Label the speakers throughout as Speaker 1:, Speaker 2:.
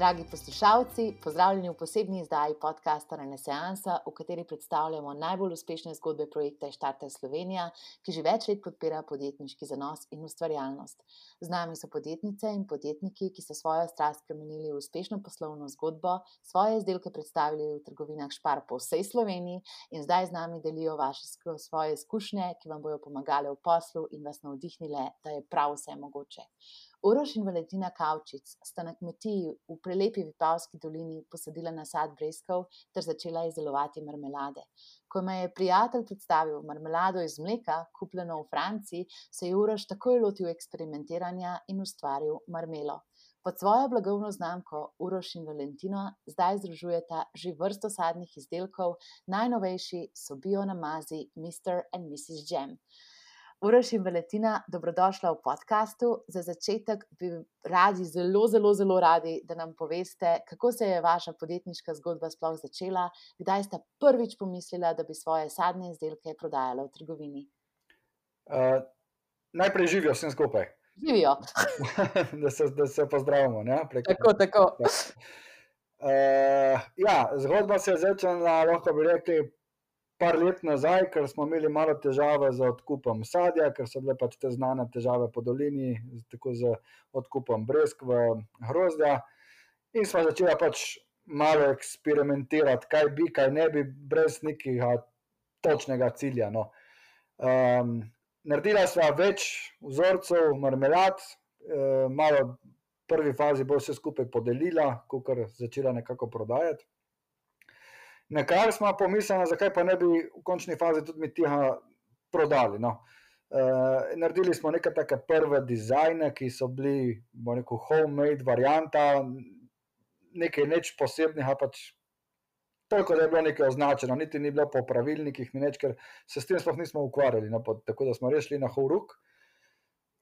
Speaker 1: Dragi poslušalci, pozdravljeni v posebni izdaji podcasta Renesansa, v kateri predstavljamo najbolj uspešne zgodbe projekta Štarte Slovenija, ki že več let podpira podjetniški zanos in ustvarjalnost. Z nami so podjetnice in podjetniki, ki so svojo strast spremenili v uspešno poslovno zgodbo, svoje izdelke predstavili v trgovinah Špar po vsej Sloveniji in zdaj z nami delijo vaše svoje izkušnje, ki vam bodo pomagale v poslu in vas navdihnile, da je prav vse mogoče. Uroš in Valentina Kavčic sta na kmetiji v prelepi Vipavski dolini posadila nasad breskov ter začela izdelovati marmelade. Ko me je prijatelj predstavil marmelado iz mleka, kupljeno v Franciji, se je Uroš takoj lotil eksperimentiranja in ustvaril marmelo. Pod svojo blagovno znamko Uroš in Valentina zdaj združujeta že vrsto sadnih izdelkov, najnovejši so bio namazi Mr. and Mrs. Jam. Uroš in Valentina, dobrodošla v podkastu. Za začetek bi radi, zelo, zelo, zelo radi, da nam poveste, kako se je vaša podjetniška zgodba sploh začela, kdaj ste prvič pomislili, da bi svoje sadne izdelke prodajali v trgovini.
Speaker 2: Uh, najprej živijo vsem skupaj.
Speaker 1: Živijo.
Speaker 2: da, se, da se pozdravimo.
Speaker 1: Tako, tako.
Speaker 2: Uh, ja, zgodba se je začela, lahko bi rekli, par let nazaj, ker smo imeli malo težave z odkupom sadja, ker so bile pač te znane težave po dolini, tako z odkupom brezk v grozdja. In smo začeli pač malo eksperimentirati, kaj bi, kaj ne bi, brez nekega točnega cilja. No. Um, naredila sva več vzorcev, marmelad, um, malo v prvi fazi bo vse skupaj podelila, ko kar začela nekako prodajati. Na kar smo pomislili, zakaj pa ne bi v končni fazi tudi mi tega prodali. No. Uh, naredili smo nekaj take prve dizajne, ki so bili, rekel, homemade varianta, nekaj neč posebnega, pač toliko, da je bilo nekaj označeno, niti ni bilo po pravilnikih, neč, ker se s tem sploh nismo ukvarjali, no, tako da smo rešili na horuk.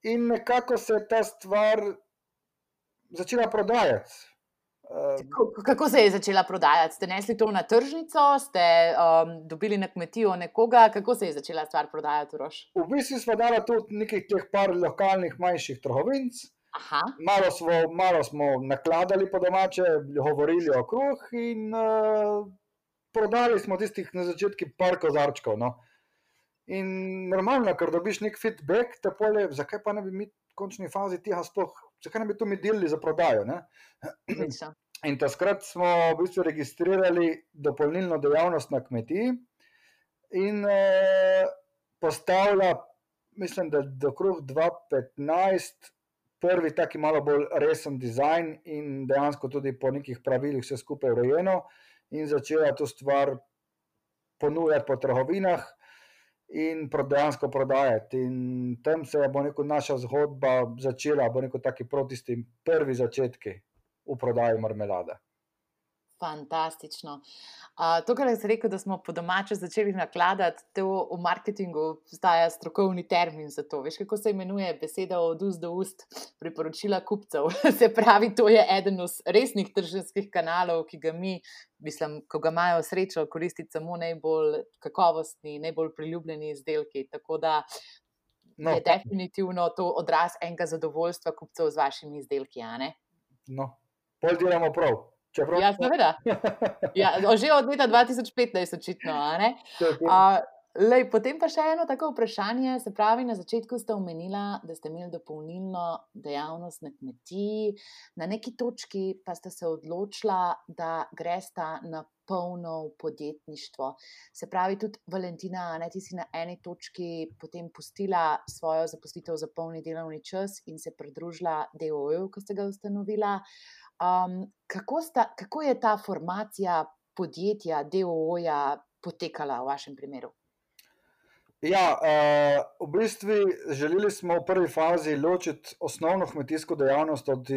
Speaker 2: In nekako se je ta stvar začela prodajati.
Speaker 1: Kako, kako se je začela prodajati? Ste nesli to na tržnico, ste um, dobili na kmetijo nekoga, kako se je začela stvar prodajati? Rož?
Speaker 2: V bistvu smo dali tudi nekaj teh par lokalnih manjših trgovin. Malo, malo smo nakladali po domače, govorili o kruh in uh, prodali smo tistih na začetku par kozarčkov. No. In normalno, ker dobiš nek feedback, te pole, zakaj pa ne bi mi v končni fazi tega sploh zakaj ne bi to mi delili za prodajo? In takrat smo v bistvu registrirali dopolnilno dejavnost na kmetiji in eh, postavila, mislim, da do krug 2015, prvi taki malo bolj resen dizajn in dejansko tudi po nekih pravilih vse skupaj urejeno in začela to stvar ponujati po trgovinah in dejansko prodajati. In tam se je neko, naša zgodba začela, bo neko taki proti tistim prvi začetki v prodaji marmelade.
Speaker 1: Fantastično. Uh, to, kar si rekel, da smo po domače začeli nakladati, to v marketingu obstaja strokovni termin za to. Veš, kako se imenuje beseda od ust do ust, priporočila kupcev. se pravi, to je eden od resnih tržanskih kanalov, ki ga mi, mislim, ko ga imajo srečo, koristiti samo najbolj kakovostni, najbolj priljubljeni izdelki. Tako da no. je definitivno to odraz enega zadovoljstva kupcev z vašimi izdelki.
Speaker 2: No, pol delamo prav.
Speaker 1: Čeprav... Ja, seveda. Ja, že od leta 2015, očitno. Lej, potem pa še eno tako vprašanje. Se pravi, na začetku ste omenili, da ste imeli dopolnilno dejavnost na kmetiji, na neki točki pa ste se odločili, da greste na polno podjetništvo. Se pravi, tudi Valentina, ne, ti si na eni točki potem pustila svojo zaposlitev za polni delovni čas in se pridružila DOE, ko ste ga ustanovila. Um, kako, sta, kako je ta formacija podjetja, DOO-ja, potekala v vašem primeru?
Speaker 2: Ja, uh, v bistvu želeli smo v prvi fazi ločiti osnovno kmetijsko dejavnost od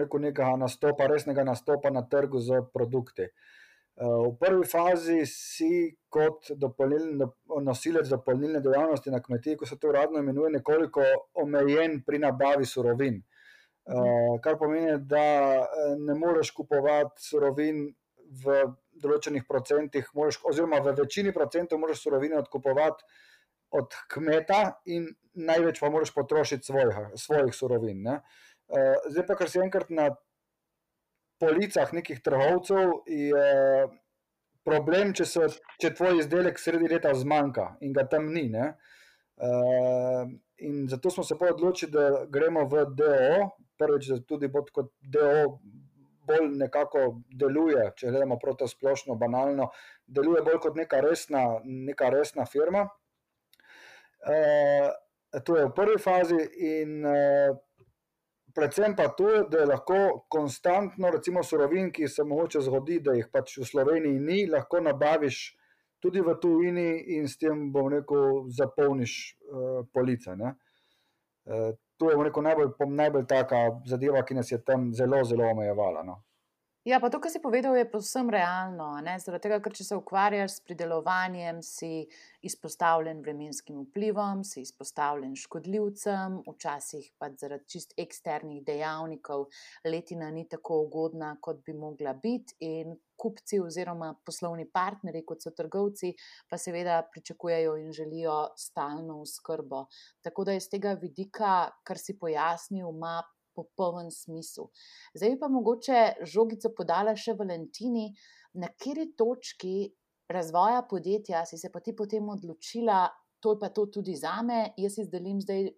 Speaker 2: rekel, nekega nastopa, resnega nastopa na trgu z produkti. V prvi fazi si kot nosilec dopolnilne dejavnosti na kmetiji, ko se to uradno imenuje, nekoliko omejen pri nabavi surovin. Kar pomeni, da ne moreš kupovati surovin v določenih procentih, možeš, oziroma v večini procentov moraš surovine odkupovati od kmeta, in največ pa moraš potrošiti svojih, svojih surovin. Ne? Zdaj pa, kar si enkrat na policah nekih trgovcev, je problem, če, so, če tvoj izdelek sredi leta zmanjka in ga tam ni. Ne? In zato smo se odločili, da gremo v DO, prvič, da tudi bod kot DO bolj nekako deluje, če gledamo proti splošno, banalno, deluje bolj kot neka resna, neka resna firma. E, to je v prvi fazi, in e, predvsem pa to, da lahko konstantno, recimo, surovin, ki se mogoče zgodi, da jih pač v Sloveniji ni, lahko nabaviš tudi v tujini in s tem, bom rekel, zapolniš e, police. Ne? To je rekel, najbolj, najbolj taka zadeva, ki nas je tam zelo, zelo omejevala. No.
Speaker 1: Ja, pa to, kar si povedal, je povsem realno. Zaradi tega, ker če se ukvarjaš s pridelovanjem, si izpostavljen vremenskim vplivom, si izpostavljen škodljivcem, včasih pa zaradi čist eksternih dejavnikov letina ni tako ugodna, kot bi mogla biti. In kupci oziroma poslovni partnerji, kot so trgovci, pa seveda pričakujejo in želijo stalno skrbo. Tako da iz tega vidika, kar si pojasnil, ima popoln smisel. Zdaj pa mogoče žogico podala še Valentini, na kateri točki razvoja podjetja si se pa ti potem odločila, to je pa to tudi za me, jaz si zdelim zdaj,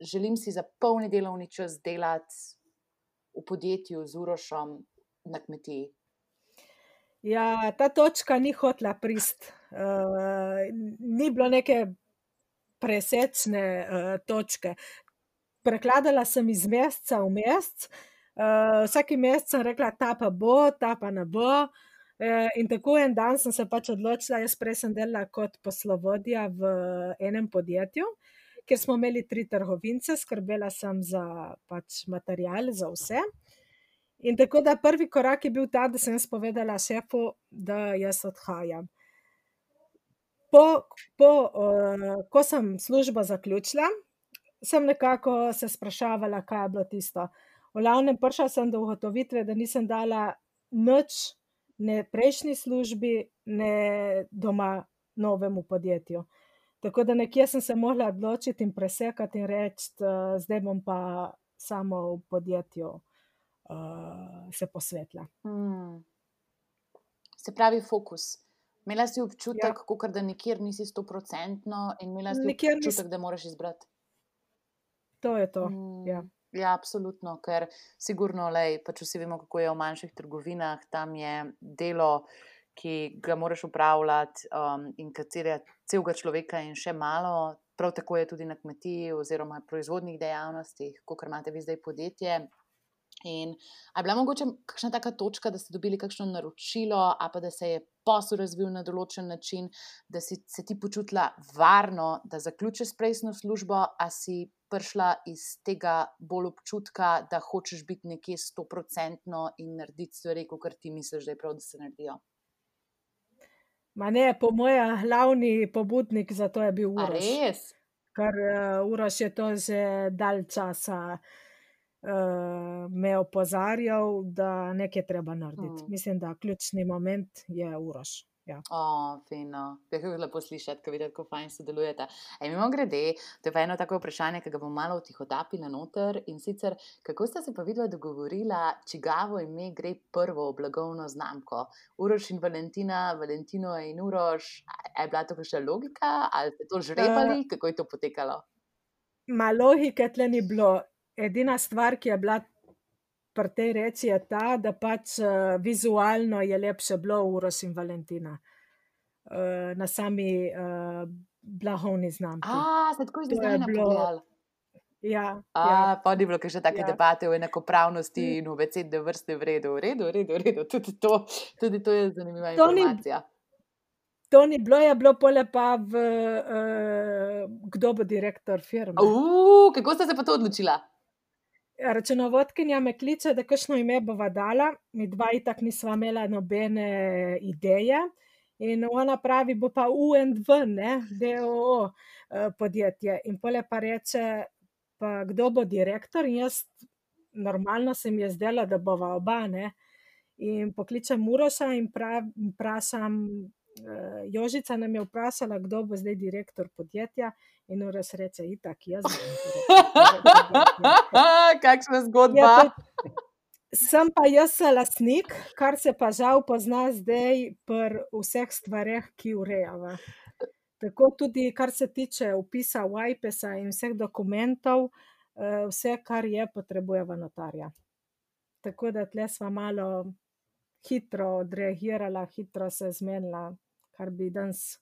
Speaker 1: želim si za polni delovni čas delati v podjetju z Urošom na kmetiji.
Speaker 3: Ja, ta točka ni hotla prist. Uh, ni bilo neke presečne uh, točke prekladala sem iz meseca v mesec, uh, vsaki mesec sem rekla, ta pa bo, ta pa ne bo. Uh, in tako en dan sem se pač odločila, jaz prej sem delala kot poslovodja v enem podjetju, kjer smo imeli tri trgovince, skrbela sem za pač material, za vse. In tako da prvi korak je bil ta, da sem povedala šefu, da jaz odhajam. Po, po, uh, ko sem službo zaključila, sem nekako se sprašvala, kaj je bilo tisto. V glavnem prišla sem do ugotovitve, da nisem dala nič ne prejšnji službi, ne doma novemu podjetju. Tako da nekje sem se mogla odločiti in presekati in reči, da zdaj bom pa samo v podjetju uh, se posvetila. Hmm.
Speaker 1: Se pravi, fokus. Imela si občutek, ja. da nikjer nisi stoprocentno in imela si nikjer občutek, nis... da moraš izbrati.
Speaker 3: To je to. Ja.
Speaker 1: Mm, ja, absolutno, ker sigurno, lej, pač vsi vemo, kako je v manjših trgovinah, tam je delo, ki ga moraš upravljati um, in katere celega človeka in še malo. Prav tako je tudi na kmetiji oziroma proizvodnih dejavnostih, kot imate vi zdaj podjetje. In je bila mogoče kakšna taka točka, da ste dobili kakšno naročilo, ali pa da se je posel razvil na določen način, da si se ti počutila varno, da zaključiš prejsno službo, a si prišla iz tega bolj občutka, da hočeš biti nekje stoprocentno in narediti stvari, kot ti misliš, da je prav, da se naredijo.
Speaker 3: Ma ne, po mojem, glavni pobudnik za to je bil Uroš.
Speaker 1: Res?
Speaker 3: Ker uh, Uroš je to že dalj časa uh, me opozarjal, da nekaj treba narediti. Hmm. Mislim, da ključni moment je Uroš. Ja.
Speaker 1: Oh, fino, kako je lepo slišati, ko vidite, kako fajn sodelujete. E, mimo grede, to je pa eno tako vprašanje, ki ga bom malo tihotapila noter. In sicer, kako ste se pa videla dogovorila, čigavo ime gre prvo v blagovno znamko? Uroš in Valentina, Valentino in Uroš. Je bila to še logika ali ste to žrebali, uh, kako je to potekalo?
Speaker 3: Ma logike tle ni bilo. Edina stvar, ki je bila pri tej reči je ta, da pač uh, vizualno je lepše bilo Uroš in Valentina uh, na sami uh, blagovni znamki.
Speaker 1: A, se tako zdaj ne bilo.
Speaker 3: Ja,
Speaker 1: A, ja. Pa ni bilo še take ja. debate o enakopravnosti mm. in v VCD vrste v redu, v redu, v redu, v redu. Tudi, to, tudi to je zanimiva to informacija. Ni...
Speaker 3: To ni bilo, je bilo pole pa v, uh, kdo bo direktor firme.
Speaker 1: Uh, kako ste se pa to odločila?
Speaker 3: Računovodkinja me kliče, da kakšno ime bova dala, mi dva itak nisva imela nobene ideje. In ona pravi, bo pa UNV, ne, DOO podjetje. In pole pa reče, pa kdo bo direktor, in jaz normalno se mi je zdelo, da bova oba, ne. In pokličem Uroša in vprašam, Jožica nam je vprašala, kdo bo zdaj direktor podjetja, in Uroš reče: "Itak, jaz bom."
Speaker 1: Kakšna zgodba.
Speaker 3: Ja, sem pa jaz lastnik, kar se pa žal pozna zdaj pri vseh stvareh, ki urejava. Tako tudi kar se tiče vpisa v Ajpesa in vseh dokumentov, vse, kar je, potrebujeva notarja. Tako da tule sva malo hitro odreagirala, hitro se zmenila, kar bi danes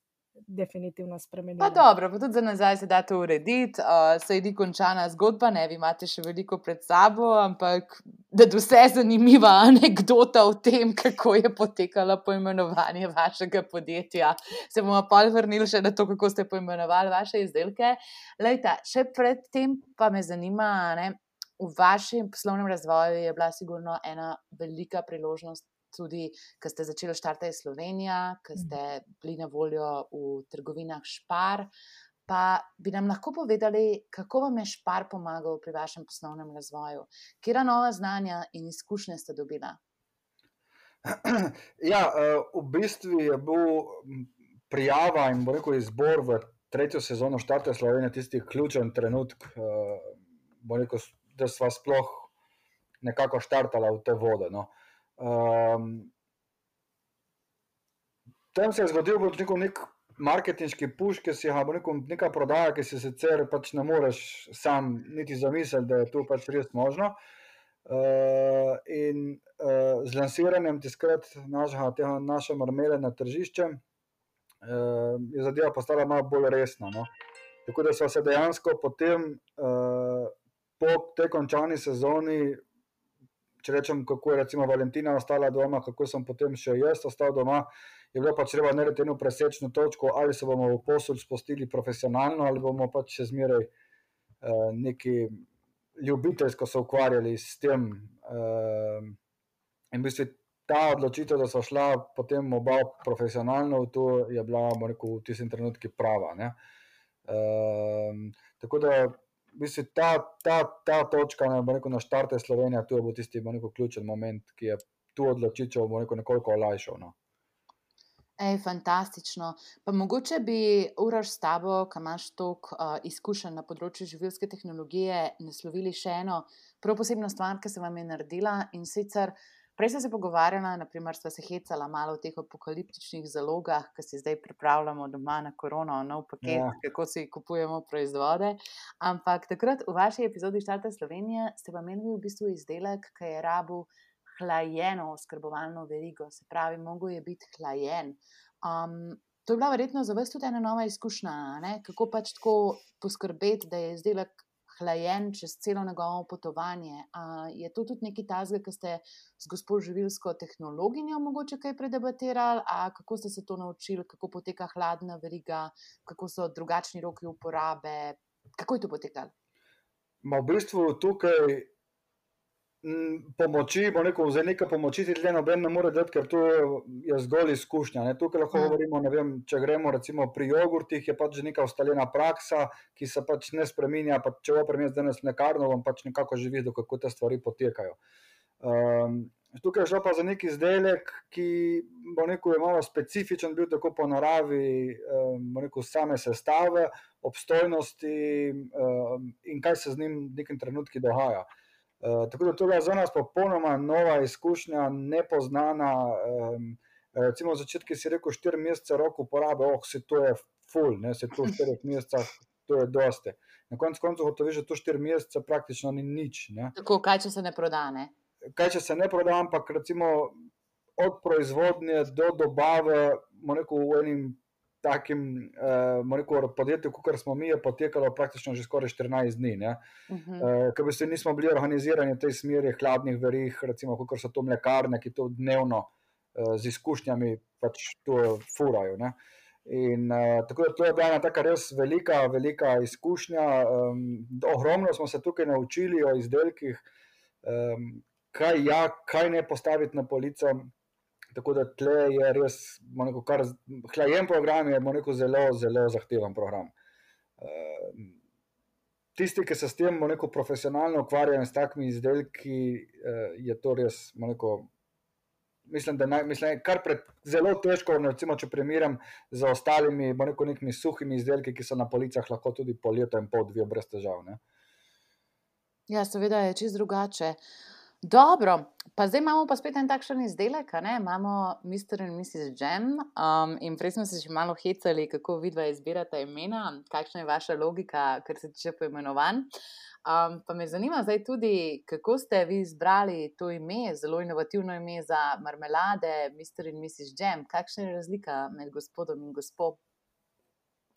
Speaker 3: definitivno
Speaker 1: Pa
Speaker 3: spremenila.
Speaker 1: dobro, pa tudi za nazaj se da to urediti, saj ni končana zgodba, ne, vi imate še veliko pred sabo, ampak nadvse zanimiva anekdota o tem, kako je potekalo poimenovanje vašega podjetja. Se bomo pol vrnili še na to, kako ste poimenovali vaše izdelke. Glejte, še pred tem pa me zanima, ne, v vašem poslovnem razvoju je bila sigurno ena velika priložnost tudi, ke ste začeli Štartaj Slovenija, ke ste bili na voljo v trgovinah Spar. Pa bi nam lahko povedali, kako vam je Spar pomagal pri vašem poslovnem razvoju? Katera nova znanja in izkušnje ste dobila?
Speaker 2: Ja, v bistvu je bil prijava in, bom rekel, izbor v tretjo sezono Štartaj Slovenija tisti ključen trenutek, bom rekel, da sva sploh nekako štartala v te vode, no. Tam se je zgodil, rekel, neki marketinški puš, ke si ga, bom rekel, neka prodaja, ki si sicer pač ne moreš sam niti zamisliti, da je to pač res možno. in, z lansiranjem takrat našega tega naše marmele na tržišče, je zadeva postala malo bolj resna, no. Tako da sva se dejansko potem, po tej končani sezoni, če rečem, kako je recimo Valentina ostala doma, kako sem potem še jaz ostal doma, je bilo pač treba narediti eno presečno točko, ali se bomo v posel spustili profesionalno ali bomo pač še zmeraj, nekaj ljubiteljsko se ukvarjali s tem, in v bistvu ta odločitev, da sva šla potem oba profesionalno v to, je bila, bom rekel, v tistem trenutku prava, ne. tako da v bistvu ta, ta, ta točka, bom rekel, na Štartaj Slovenija, to je bil tisti, rekel, ključni moment, ki je to odločitev, rekel, nekoliko olajšal, no.
Speaker 1: Ej, fantastično. Pa mogoče bi, Uroš, s tabo, ke imaš toliko, izkušenj na področju živilske tehnologije, naslovili še eno prav posebno stvar, ke se vam je naredila, in sicer prej sva se pogovarjala, na primer sva se hecala malo o teh apokaliptičnih zalogah, ke si zdaj pripravljamo doma na korono nov paket,
Speaker 2: Ja.
Speaker 1: kako si kupujemo proizvode, ampak takrat v vaši epizodi Štartaj Slovenija ste pa imeli v bistvu izdelek, ke je rabil hlajeno oskrbovalno verigo, se pravi, mogel je biti hlajen. to je bila verjetno za vas tudi ena nova izkušnja, ne, kako pač tako poskrbeti, da je izdelek hlajen čez celo njegovo potovanje, je to tudi nekaj takega, ke ste z gospo živilsko tehnologinjo mogoče kaj predebatirali, a kako ste se to naučili, kako poteka hladna veriga, kako so drugačni roki uporabe, kako je to potekalo?
Speaker 2: Ma v bistvu tukaj, pomoči, bom rekel, zdaj neke pomoči ti tule noben ne more dati, ker to je zgolj izkušnja, ne, tukaj lahko govorimo, ne vem, če gremo recimo pri jogurtih, je pač neka ustaljena praksa, ki se pač ne spreminja, pa če bo nas danes v lekarno, bom pač nekako že videl, kako te stvari potekajo. tukaj je šlo pa za neki izdelek, ki, bom rekel, je malo specifičen bil tako po naravi, bom rekel, same sestave, obstojnosti, in kaj se z njim v nekem trenutku dogaja. Tako da to je bila za nas popolnoma nova izkušnja, nepoznana, recimo v začetku si rekel štiri mesece rok uporabe, saj to je ful, ne, saj to v štirih mesecih, to je dosti. Na koncu koncev ugotoviš, da to štiri mesece praktično ni nič, ne.
Speaker 1: Tako, kaj če se ne proda, ne?
Speaker 2: Kaj če se ne proda, ampak recimo od proizvodnje do dobave, rekel, v enem takem, bom rekel, podjetju, kakor smo mi, je potekalo praktično že skoraj štirinajst dni, ne. ke v bistvu nismo bili organizirani v tej smeri hladnih verig, recimo kakor so to mlekarne, ki to dnevno, z izkušnjami pač to furajo, ne. In, uh, tako da to je bila ena tako res velika, velika izkušnja. Um, ogromno smo se tukaj naučili o izdelkih, um, kaj, ja, kaj ne postaviti na polico. Tako da tle je res, neko, kar hlajen program, je neko zelo, zelo zahteven program. Uh, tisti, ki se s tem neko profesionalno ukvarjajo s takimi izdelki, uh, je to res neko mislim, da je kar pred, zelo težko, recimo, če primerjam z ostalimi, neko nekimi suhimi izdelki, ki so na policah lahko tudi po letu in pol, dve brez težav. Ne?
Speaker 1: Ja, seveda je čist drugače. Dobro, pa zdaj imamo pa spet en takšen izdelek, ne? imamo Mr. in Mrs. Jam. Um, in prej smo se že malo hecali, kako vidva izbirate imena, kakšna je vaša logika, kar se tiče poimenovanj. Um, pa me zanima zdaj tudi, kako ste vi izbrali to ime, zelo inovativno ime za marmelade, Mr. in Mrs. Jam. Kakšna je razlika med gospodom in gospodom?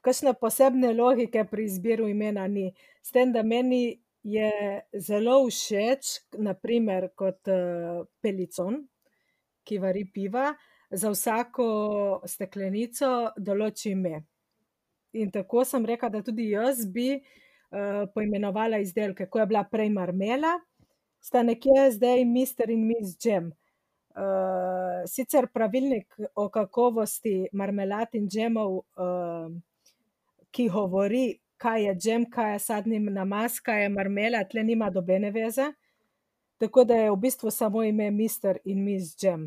Speaker 3: Kakšne posebne logike pri izbiru imena ni. S tem, da meni je zelo všeč, naprimer kot uh, pelicon, ki vari piva, za vsako steklenico določi ime. In tako sem rekel, da tudi jaz bi Eh, poimenovala izdelke, ko je bila prej marmela, sta nekje zdaj Mr. in Miss Jam. Uh, sicer pravilnik o kakovosti marmelad in džemov, uh, ki govori, kaj je džem, kaj je sadni namaz, kaj je marmela, tle nima dobene veze. Tako da je v bistvu samo ime Mr. in Miss Jam.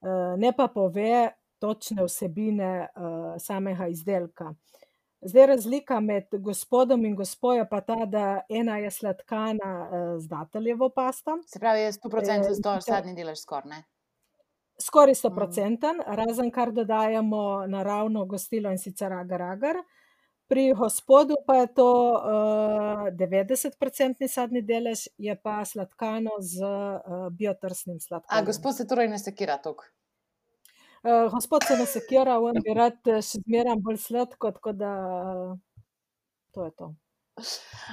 Speaker 3: Uh, ne pa pove točne vsebine uh, samega izdelka. Uh, Zdaj, razlika med gospodom in gospojo pa ta, da ena je sladkana uh, z dateljevo pasto.
Speaker 1: Se pravi, je 100% za to, zadnji delež skoraj.
Speaker 3: Skoraj 100%, mm. razen kar dodajamo naravno gostilo in sicer agar-agar. Pri gospodu pa je to uh, eh, 90% sadni delež, je pa sladkano z uh, biotrsnim sladkorjem.
Speaker 1: A gospod se torej ne sekira tukaj?
Speaker 3: Uh, gospod se ne sekira, on bi rad eh, še zmeraj bolj sladko, tako da to je to.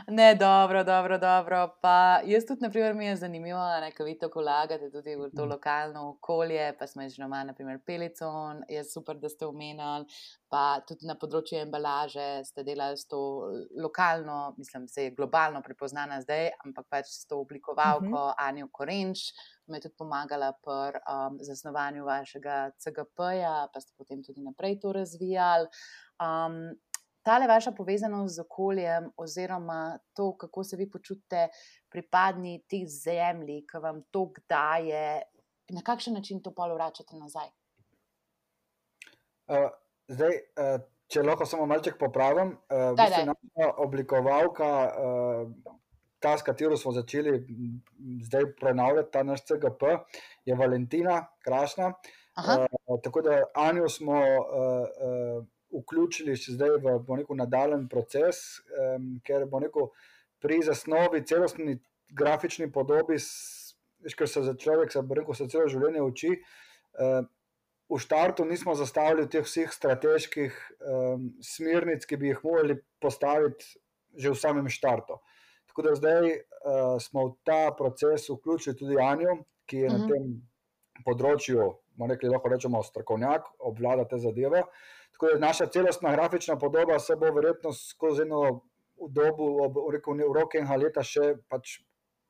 Speaker 1: Ne, dobro, dobro, dobro. Pa jaz tudi, na primer, mi je zanimivo, da vi tako lagate tudi v to mm. lokalno okolje, pa smo že doma, naprimer, Pelicon, je super, da ste omenjali, pa tudi na področju embalaže ste delali s to lokalno, mislim, se je globalno prepoznana zdaj, ampak pač s to oblikovalko uh -huh. Anjo Korenč, me tudi pomagala pri um, zasnovanju vašega CGP-ja, pa ste potem tudi naprej to razvijali. Um, tale vaša povezanost z okoljem, oziroma to, kako se vi počutite pripadni te zemlji, ki vam to daje, na kakšen način to polo vračate nazaj?
Speaker 2: Uh, zdaj, uh, če lahko samo malček popravim, uh, da je oblikovalka. Uh, ta, s katero smo začeli zdaj prenavljati ta naš CGP, je Valentina, krasna. Uh, tako da Anjo smo uh, uh, vključili še zdaj v neko nadaljen proces, um, ker bo neko pri zasnovi celostni grafični podobi, ker se za človek, se bo rekel, se celo življenje uči. Uh, V štartu nismo zastavili teh vseh strateških um, smernic, ki bi jih morali postaviti že v samem štartu. Uh, Tako da zdaj uh, smo v ta proces vključili tudi Anjo, ki je uh -huh. na mhm. tem področju, rekli, lahko rečemo, strokovnjak, obvlada te zadeve. Tako da naša celostna grafična podoba se bo verjetno skozi eno dobo, v roke in leta, še pač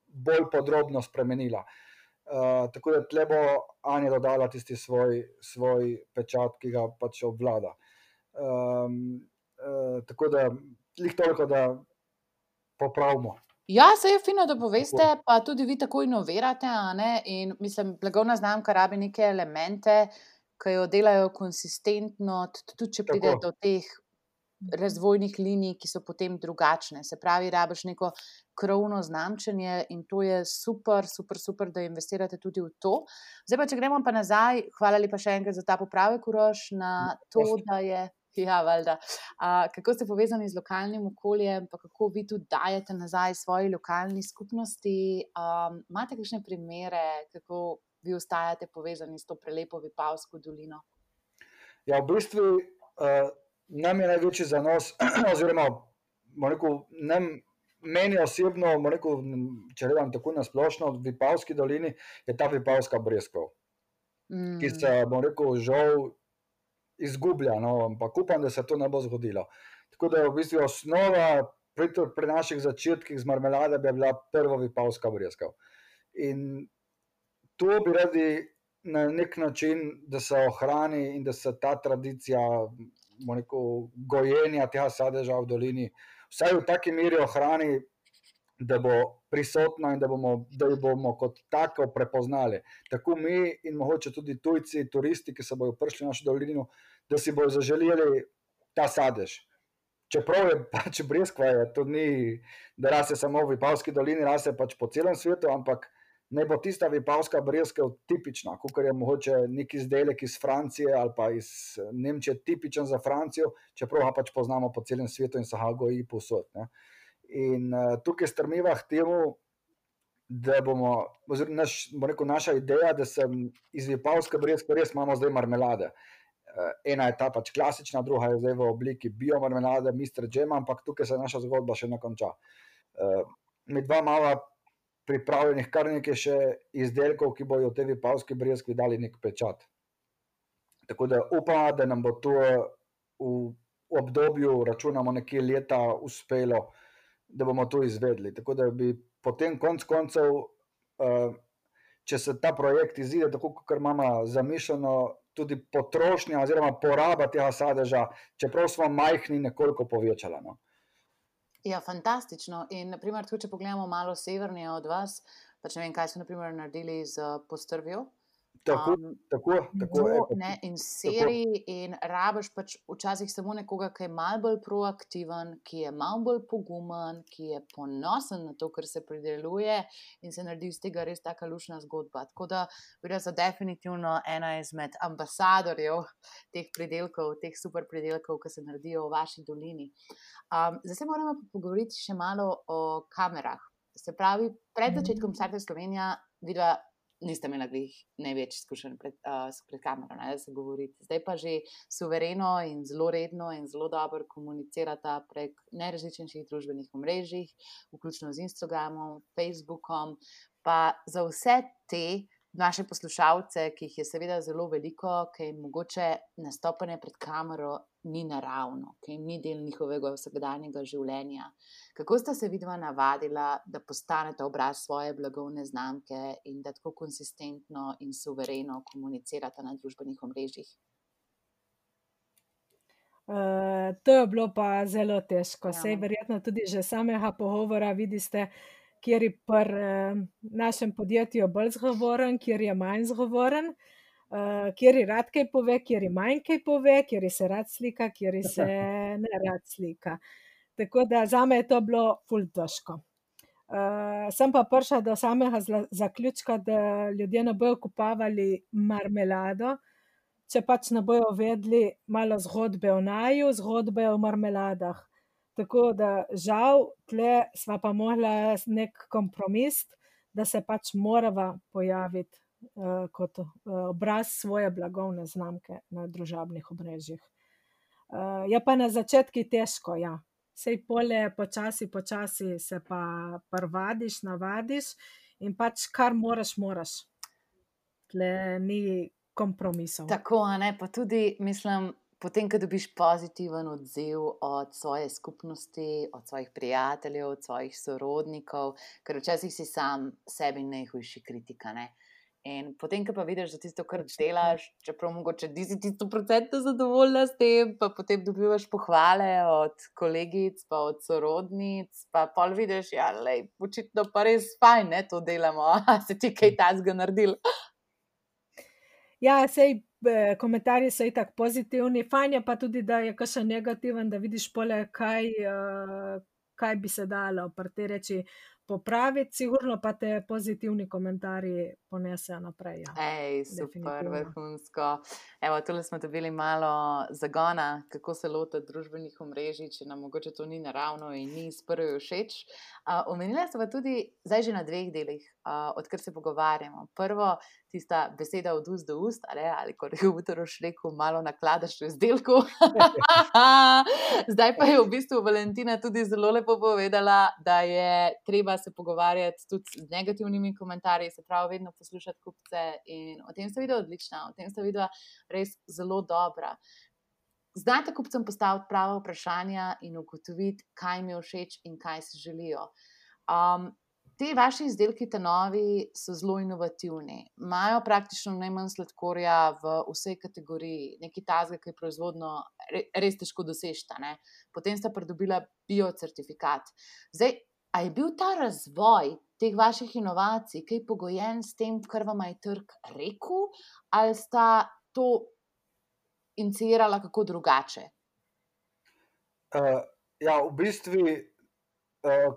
Speaker 2: bolj podrobno spremenila. Uh, tako da tle bo Anja dodala tisti svoj, svoj pečat, ki ga pač obvlada. Um, uh, tako da, lih toliko, da popravimo.
Speaker 1: Ja, se je fino, da poveste, pa tudi vi tako inovirate. In mislim, blagovna znamka rabi neke elemente, ki jo delajo konsistentno, tudi če pride do teh razvojnih linij, ki so potem drugačne. Se pravi, rabiš neko krovno znamčenje in to je super, super, super, da investirate tudi v to. Zdaj pa, če gremo pa nazaj, hvala lepa še enkrat za ta popravek, Uroš, na to, da je. Ja, valjda. A, kako ste povezani z lokalnim okoljem, pa kako vi tudi dajete nazaj svoji lokalni skupnosti? Um, imate kakšne primere, kako vi ostajate povezani s to prelepo Vipavsko dolino?
Speaker 2: Ja, v bistvu uh, nam je največji zanos, oziroma rekel, nam, meni osebno, rekel, če rečem tako na splošno, v Vipavski dolini je ta Vipavska breskov, mm. ki se, bom rekel, žal izgublja, no, ampak upam, da se to ne bo zgodilo. Tako da je v bistvu osnova pri, pri naših začetkih z marmelade bi bila prva vipavska brezkav. In to bi radi na nek način, da se ohrani in da se ta tradicija neko, gojenja tega sadeža v dolini vsaj v taki meri ohrani, da bo prisotna in da bomo, da bomo kot tako prepoznali. Tako mi in mogoče tudi tujci, turisti, ki se bodo prišli v našo dolino, da si bodo zaželeli ta sadež. Čeprav je pač brezkva, to ni, da raste samo v Vipavski dolini, raste pač po celem svetu, ampak ne bo tista Vipavska brezkva tipična, kot je mogoče neki izdelek iz Francije ali pa iz Nemčije, tipičen za Francijo, čeprav ga pač poznamo po celem svetu in se ga goji posod. Ne. In uh, tukaj strmiva k temu, da bomo, oziroma naš, bo rekel, naša ideja, da se iz Vipavske brezkve res imamo zdaj marmelade. Uh, ena je ta pač klasična, druga je zdaj v obliki biomarmelade, Mr. Jam, ampak tukaj se naša zgodba še ne konča. Uh, mi dva mala pripravljenih kar nekaj še izdelkov, ki bojo tej Vipavski brezkvi dali nek pečat. Tako da upam, da nam bo to v obdobju, računamo nekje leta, uspelo da bomo to izvedli. Tako da bi potem, konc koncev, uh, če se ta projekt izide tako, kot imamo zamišljeno, tudi potrošnja oziroma poraba tega sadeža, čeprav smo majhni, nekoliko povečala. No.
Speaker 1: Ja, fantastično. In, naprimer, tudi, če pogledamo malo severnije od vas, pač ne vem, kaj so naprimer, naredili z postrvijo.
Speaker 2: Tako, um, tako, tako
Speaker 1: no, je. Ne, in seriji, in rabiš pač včasih samo nekoga, ki je malo bolj proaktiven, ki je malo bolj pogumen, ki je ponosen na to, kar se prideluje in se naredi iz tega res taka lušna zgodba. Tako da da je definitivno ena izmed ambasadorjev teh pridelkov, teh super pridelkov, ki se naredijo v vaši dolini. Um, zdaj se moramo pogovoriti še malo o kamerah. Se pravi, pred začetkom Srca Slovenija, vidva niste imeli največ izkušenj pred, uh, pred kamero, ne, da se govorite. Zdaj pa že suvereno in zelo redno in zelo dobro komunicirate prek najrazličnejših družbenih omrežij, vključno z Instagramom, Facebookom. Pa za vse te naše poslušalce, ki jih je seveda zelo veliko, ki jim mogoče nastopanje pred kamero ni naravno, ki jim ni del njihovega vsakdanjega življenja. Kako sta se vidva navadila, da postanete obraz svoje blagovne znamke in da tako konsistentno in suvereno komunicirate na družbenih omrežjih?
Speaker 3: Uh, to je bilo pa zelo težko. Ja. Sej verjetno tudi že samega pogovora vidite, kjer je pri uh, našem podjetju bolj zgovoren, kjer je manj zgovoren. Uh, uh, kjer je rad kaj pove, kjer je manj kaj pove, kjer je se rad slika, kjer je se ne rad slika. Tako da za me je to bilo fuldoško. Uh, eh, sem pa prišla do samega zaključka, da ljudje ne bodo kupovali marmelado, če pač ne bodo vedeli malo zgodbe o naju, zgodbe o marmeladah. Tako da žal, tle smo pa mogli nek kompromis, da se pač morava pojaviti uh, kot uh, obraz svoje blagovne znamke na družabnih omrežjih. Uh, je pa na začetku težko, ja. Sej polje, počasi, počasi se pa prvadiš, navadiš in pač kar moraš, moraš. Tle ni kompromisov.
Speaker 1: Tako, ne, pa tudi mislim. Potem, ko dobiš pozitiven odziv od svoje skupnosti, od svojih prijateljev, od svojih sorodnikov, ker včasih si sam sebi najhujši kritika. Ne? In potem, ko pa vidiš, da tisto, kar delaš, čeprav mogoče nisi ti sto procentno zadovoljna s tem, pa potem dobivaš pohvale od kolegic, pa od sorodnic, pa pol vidiš, da ja, je očitno pa res fajn, da to delamo, a se ti kaj tasga naredil.
Speaker 3: Ja, sej komentarji so itak pozitivni, fajn je pa tudi, da je kaj še negativen, da vidiš pole, kaj, uh, kaj bi se dalo, pa te reči popraviti, sigurno pa te pozitivni komentarji ponesejo naprej. Ja.
Speaker 1: Ej, super, vrhunsko. Evo, tole smo dobili malo zagona, kako se loti družbenih omrežij, če nam mogoče to ni naravno in ni sprvi všeč. Uh, omenila sem pa tudi zdaj že na dveh delih, uh, odkar se pogovarjamo. Prvo, tista beseda od ust do ust, ali, ali kot je Utoroš rekel, malo nakladaš v izdelku. zdaj pa je v bistvu Valentina tudi zelo lepo povedala, da je treba se pogovarjati tudi z negativnimi komentarji, se pravi, vedno poslušati kupce. In o tem sta videla odlična, o tem sta videla res zelo dobra. znate kupcem postaviti prava vprašanja in ugotoviti, kaj jim je všeč in kaj si želijo. Um, Te vaši izdelki, te novi, so zelo inovativni. Imajo praktično najmanj sladkorja v vsej kategoriji, nekaj tazga, ki je proizvodno res težko dosežta. Ne? Potem sta pridobila biocertifikat. Zdaj, a je bil ta razvoj teh vaših inovacij kaj pogojen s tem, kar vam je trg rekel, ali sta to inicirala kako drugače?
Speaker 2: Uh, ja, v bistvu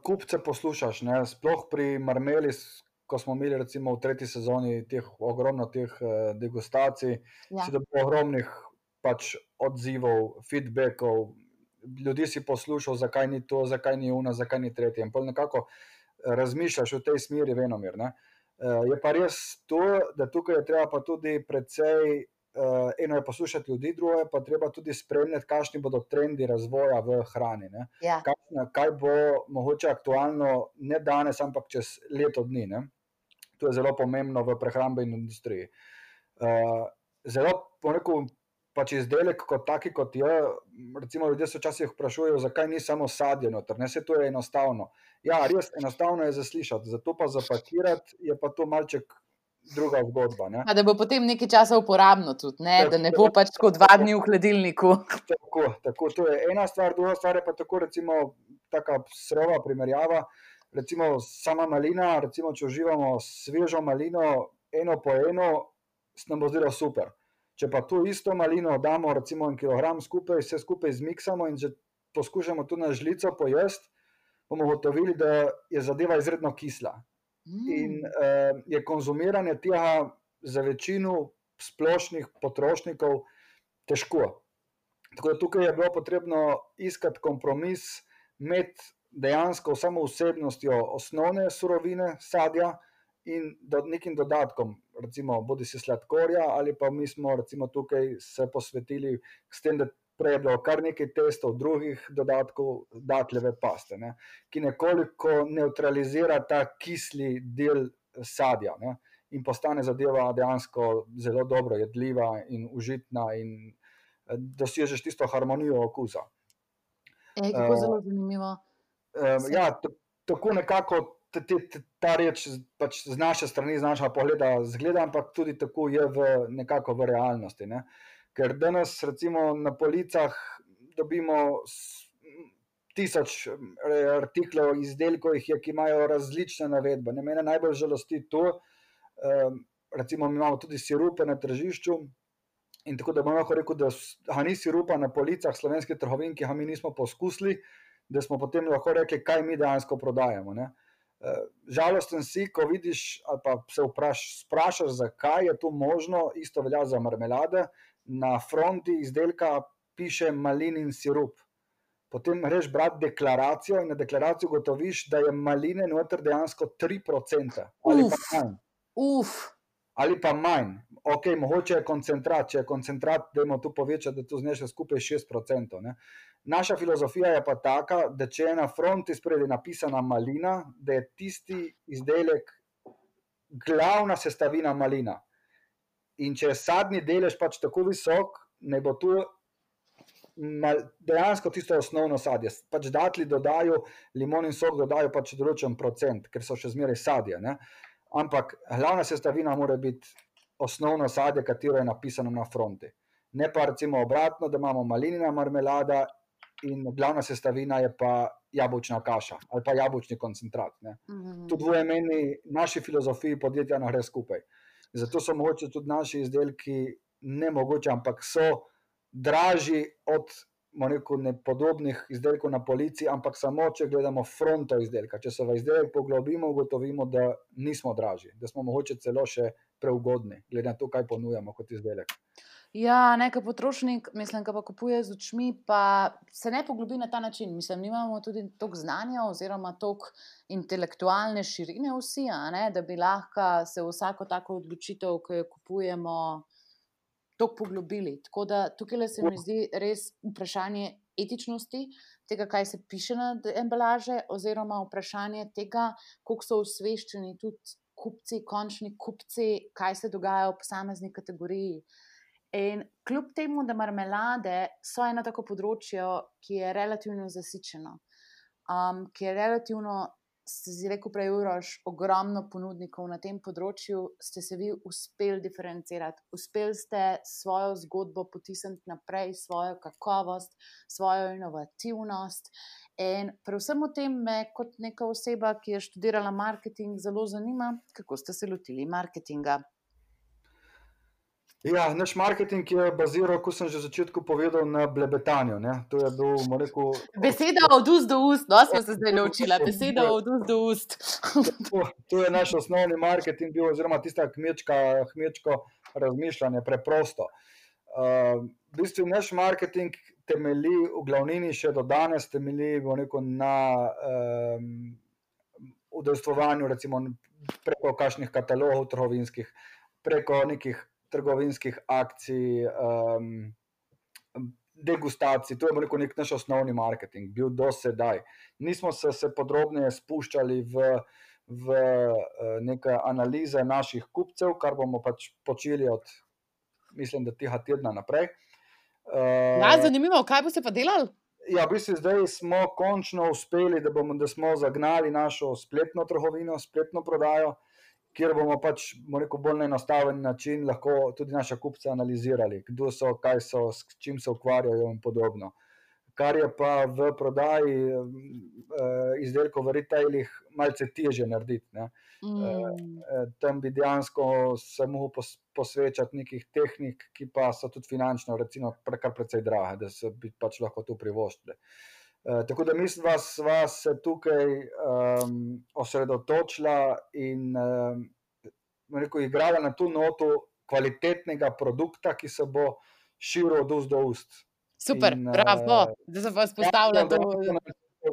Speaker 2: kupce poslušaš, ne? sploh pri Marmeli, ko smo imeli recimo v tretji sezoni teh, ogromno teh uh, degustacij, ja. si dobil ogromnih pač, odzivov, feedbackov. Ljudje si poslušal, zakaj ni to, zakaj ni una, zakaj ni tretji. In nekako razmišljaš v tej smeri, venomir. Uh, je pa res to, da tukaj je treba pa tudi precej uh, eno je poslušati ljudi, drugo je pa treba tudi spremljati, kakšni bodo trendi razvoja v hrani.
Speaker 1: Ja.
Speaker 2: Kaj, kaj bo mogoče aktualno, ne danes, ampak čez leto dni. Ne? To je zelo pomembno v prehrambeni industriji. Uh, zelo, po neku, pač izdelek kot taki, kot je. Recimo, ljudje se včasih vprašujejo, zakaj ni samo sadje noter, ne se to je enostavno. Ja, res enostavno je zaslišati, zato pa zapakirati je pa to malček druga zgodba.
Speaker 1: Da bo potem nekaj časa uporabno, tudi, ne? da ne bo pač tako dva dni v hladilniku.
Speaker 2: Tako, tako, to je ena stvar, druga stvar je pa tako, recimo, tako srova primerjava. Recimo, sama malina, recimo, če uživamo svežo malino, eno po eno, se nam bo zdelo super. Če pa to isto malino damo, recimo, en kilogram skupaj, vse skupaj zmiksamo in že poskušamo to na žlico pojesti, bomo gotovili, da je zadeva izredno kisla. In uh, je konzumiranje tega za večino splošnih potrošnikov težko. Tako da tukaj je bilo potrebno iskati kompromis med dejansko samo vsebnostjo osnovne surovine, sadja in do, nekim dodatkom, recimo, bodi si sladkorja, ali pa mi smo tukaj se posvetili s tem, da prej je bilo kar nekaj testov, drugih dodatkov, datljeve paste, ne, ki nekoliko neutralizira ta kisli del sadja ne, in postane zadeva dejansko zelo dobro jedljiva in užitna, in eh, dosežeš tisto harmonijo okusa.
Speaker 1: E, kako uh, zelo zanimivo.
Speaker 2: Uh, ja, tako nekako. Ta reč pač z naše strani, z našega pogleda, zgleda, ampak tudi tako je v, nekako v realnosti. Ne. Uh, Ker danes, recimo, na policah dobimo tisoč artiklov, izdelkov, je, ki imajo različne navedbe. Ne, mene najbolj žalosti to, um, recimo, imamo tudi sirupe na tržišču. In tako da bom lahko rekel, da ha, ni sirupa na policah slovenskih trgovin, ki ga mi nismo poskusili, da smo potem lahko rekli, kaj mi dejansko prodajemo. Ne. Žalosten si, ko vidiš, ali pa se vpraš, sprašaš, zakaj je to možno, isto velja za marmelade na fronti izdelka piše malinin sirup. Potem greš brati deklaracijo in na deklaraciji ugotoviš, da je maline noter dejansko 3% ali uf, pa manj.
Speaker 1: Uf.
Speaker 2: Ali pa manj. Ok, mogoče je koncentrat, če je koncentrat, da imamo tu povečati, da to zneša skupaj 6%. Ne? Naša filozofija je pa taka, da če je na fronti spredi napisana malina, da je tisti izdelek glavna sestavina malina. In če je sadni delež pač tako visok, ne bo tu dejansko tisto osnovno sadje. Pač datli dodajo, limon in sok dodajo pač določen procent, ker so še zmeraj sadje. Ne? Ampak glavna sestavina mora biti osnovno sadje, katero je napisano na fronti. Ne pa recimo obratno, da imamo malinina marmelada in glavna sestavina je pa jabolčna kaša ali pa jabolčni koncentrat. Mm -hmm. Tudi v imeni naši filozofiji podjetja na gre skupaj. Zato so mogoče tudi naši izdelki ne mogoče, ampak so dražji od podobnih izdelkov na policiji, ampak samo če gledamo fronto izdelka. Če se v izdelek poglobimo, ugotovimo, da nismo dražji, da smo mogoče celo še preugodni, glede na to, kaj ponujamo kot izdelek.
Speaker 1: Ja, nekaj potrošnik, mislim, pa kupuje z očmi, pa se ne poglobi na ta način. Mislim, imamo tudi toliko znanja, oziroma toliko intelektualne širine, vsi, ne, da bi lahko se vsako tako odločitev, ki jo kupujemo, tako poglobili. Tako da tukaj se mi zdi res vprašanje etičnosti tega, kaj se piše na embalaže, oziroma vprašanje tega, koliko so osveščeni tudi kupci, končni kupci, kaj se dogaja v posamezni kategoriji. In kljub temu, da marmelade so eno tako področje, ki je relativno zasičeno, um, ki je relativno, ste si rekel, prej urož, ogromno ponudnikov na tem področju, ste se vi uspeli diferencirati, uspeli ste svojo zgodbo potisniti naprej, svojo kakovost, svojo inovativnost. In predvsem o tem me, kot neka oseba, ki je študirala marketing, zelo zanima, kako ste se lotili marketinga.
Speaker 2: Ja, naš marketing je baziral, kot sem že na začetku povedal, na blebetanju. Bil, rekel,
Speaker 1: beseda od ust do ust, no smo se zdaj naučili. Beseda od ust do ust.
Speaker 2: to, to je naš osnovni marketing, bil, oziroma tista kmečka, kmečko razmišljanje, preprosto. Uh, v bistvu naš marketing temelji, v glavnini še do danes, temelji rekel, na um, udejstvovanju, recimo preko kakšnih katalogov trgovinskih, preko nekih trgovinskih akcij, um, degustacij. To je rekel, nek naš osnovni marketing, bil do sedaj. Nismo se, se podrobneje spuščali v, v uh, neke analize naših kupcev, kar bomo pač počeli od, mislim, da tega tedna naprej.
Speaker 1: Uh, ja, zanimivo, kaj boste pa delali?
Speaker 2: Ja, v bistvu zdaj smo končno uspeli, da, bomo, da smo zagnali našo spletno trgovino, spletno prodajo. Kjer bomo pač rekel, bolj na enostaven način lahko tudi naše kupce analizirali, kdo so, kaj so, s čim se ukvarjajo in podobno. Kar je pa v prodaji eh, izdelkov v retailih malce teže narediti. Mm. Eh, tam bi dejansko se lahko posvečati nekih tehnik, ki pa so tudi finančno, recimo, kar precej drage, da se bi pač lahko to privoščili. Uh, tako da mislim, da sva se tukaj um, osredotočila in um, rekel, igrala na to noto kvalitetnega produkta, ki se bo širil od ust do ust.
Speaker 1: Super, in, bravo, uh, da se vas postavlja do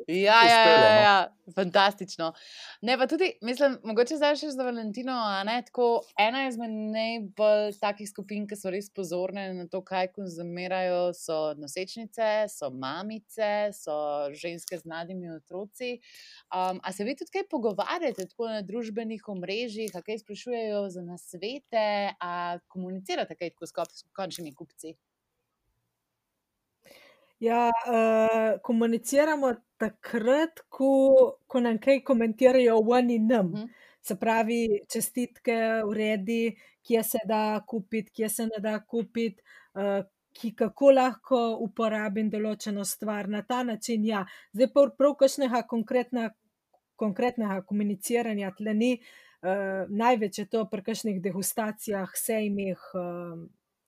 Speaker 1: Ja, ja, ja, ja, ja, fantastično. Ne, pa tudi, mislim, mogoče zdaj še za Valentino. Ne, tako, ena izmed najbolj takih skupin, ki so res pozorne na to, kaj konzumirajo, so nosečnice, so mamice, so ženske z mladimi otroci. Um, a se vi tudi kaj pogovarjate na družbenih omrežjih, kaj sprašujejo za nasvete, a komunicirate kaj tako s končnimi kupci?
Speaker 3: Ja, uh, komuniciramo takrat, ko, ko nam kaj komentirajo, one in nam. Uh -huh. Se pravi, čestitke, uredi, kje se da kupiti, kje se ne da kupiti, uh, ki kako lahko uporabim določeno stvar na ta način. Ja. Zdaj pa prav kakšnega konkretna, konkretnega komuniciranja tle ni. Uh, največ je to pri kakšnih degustacijah, sejmih.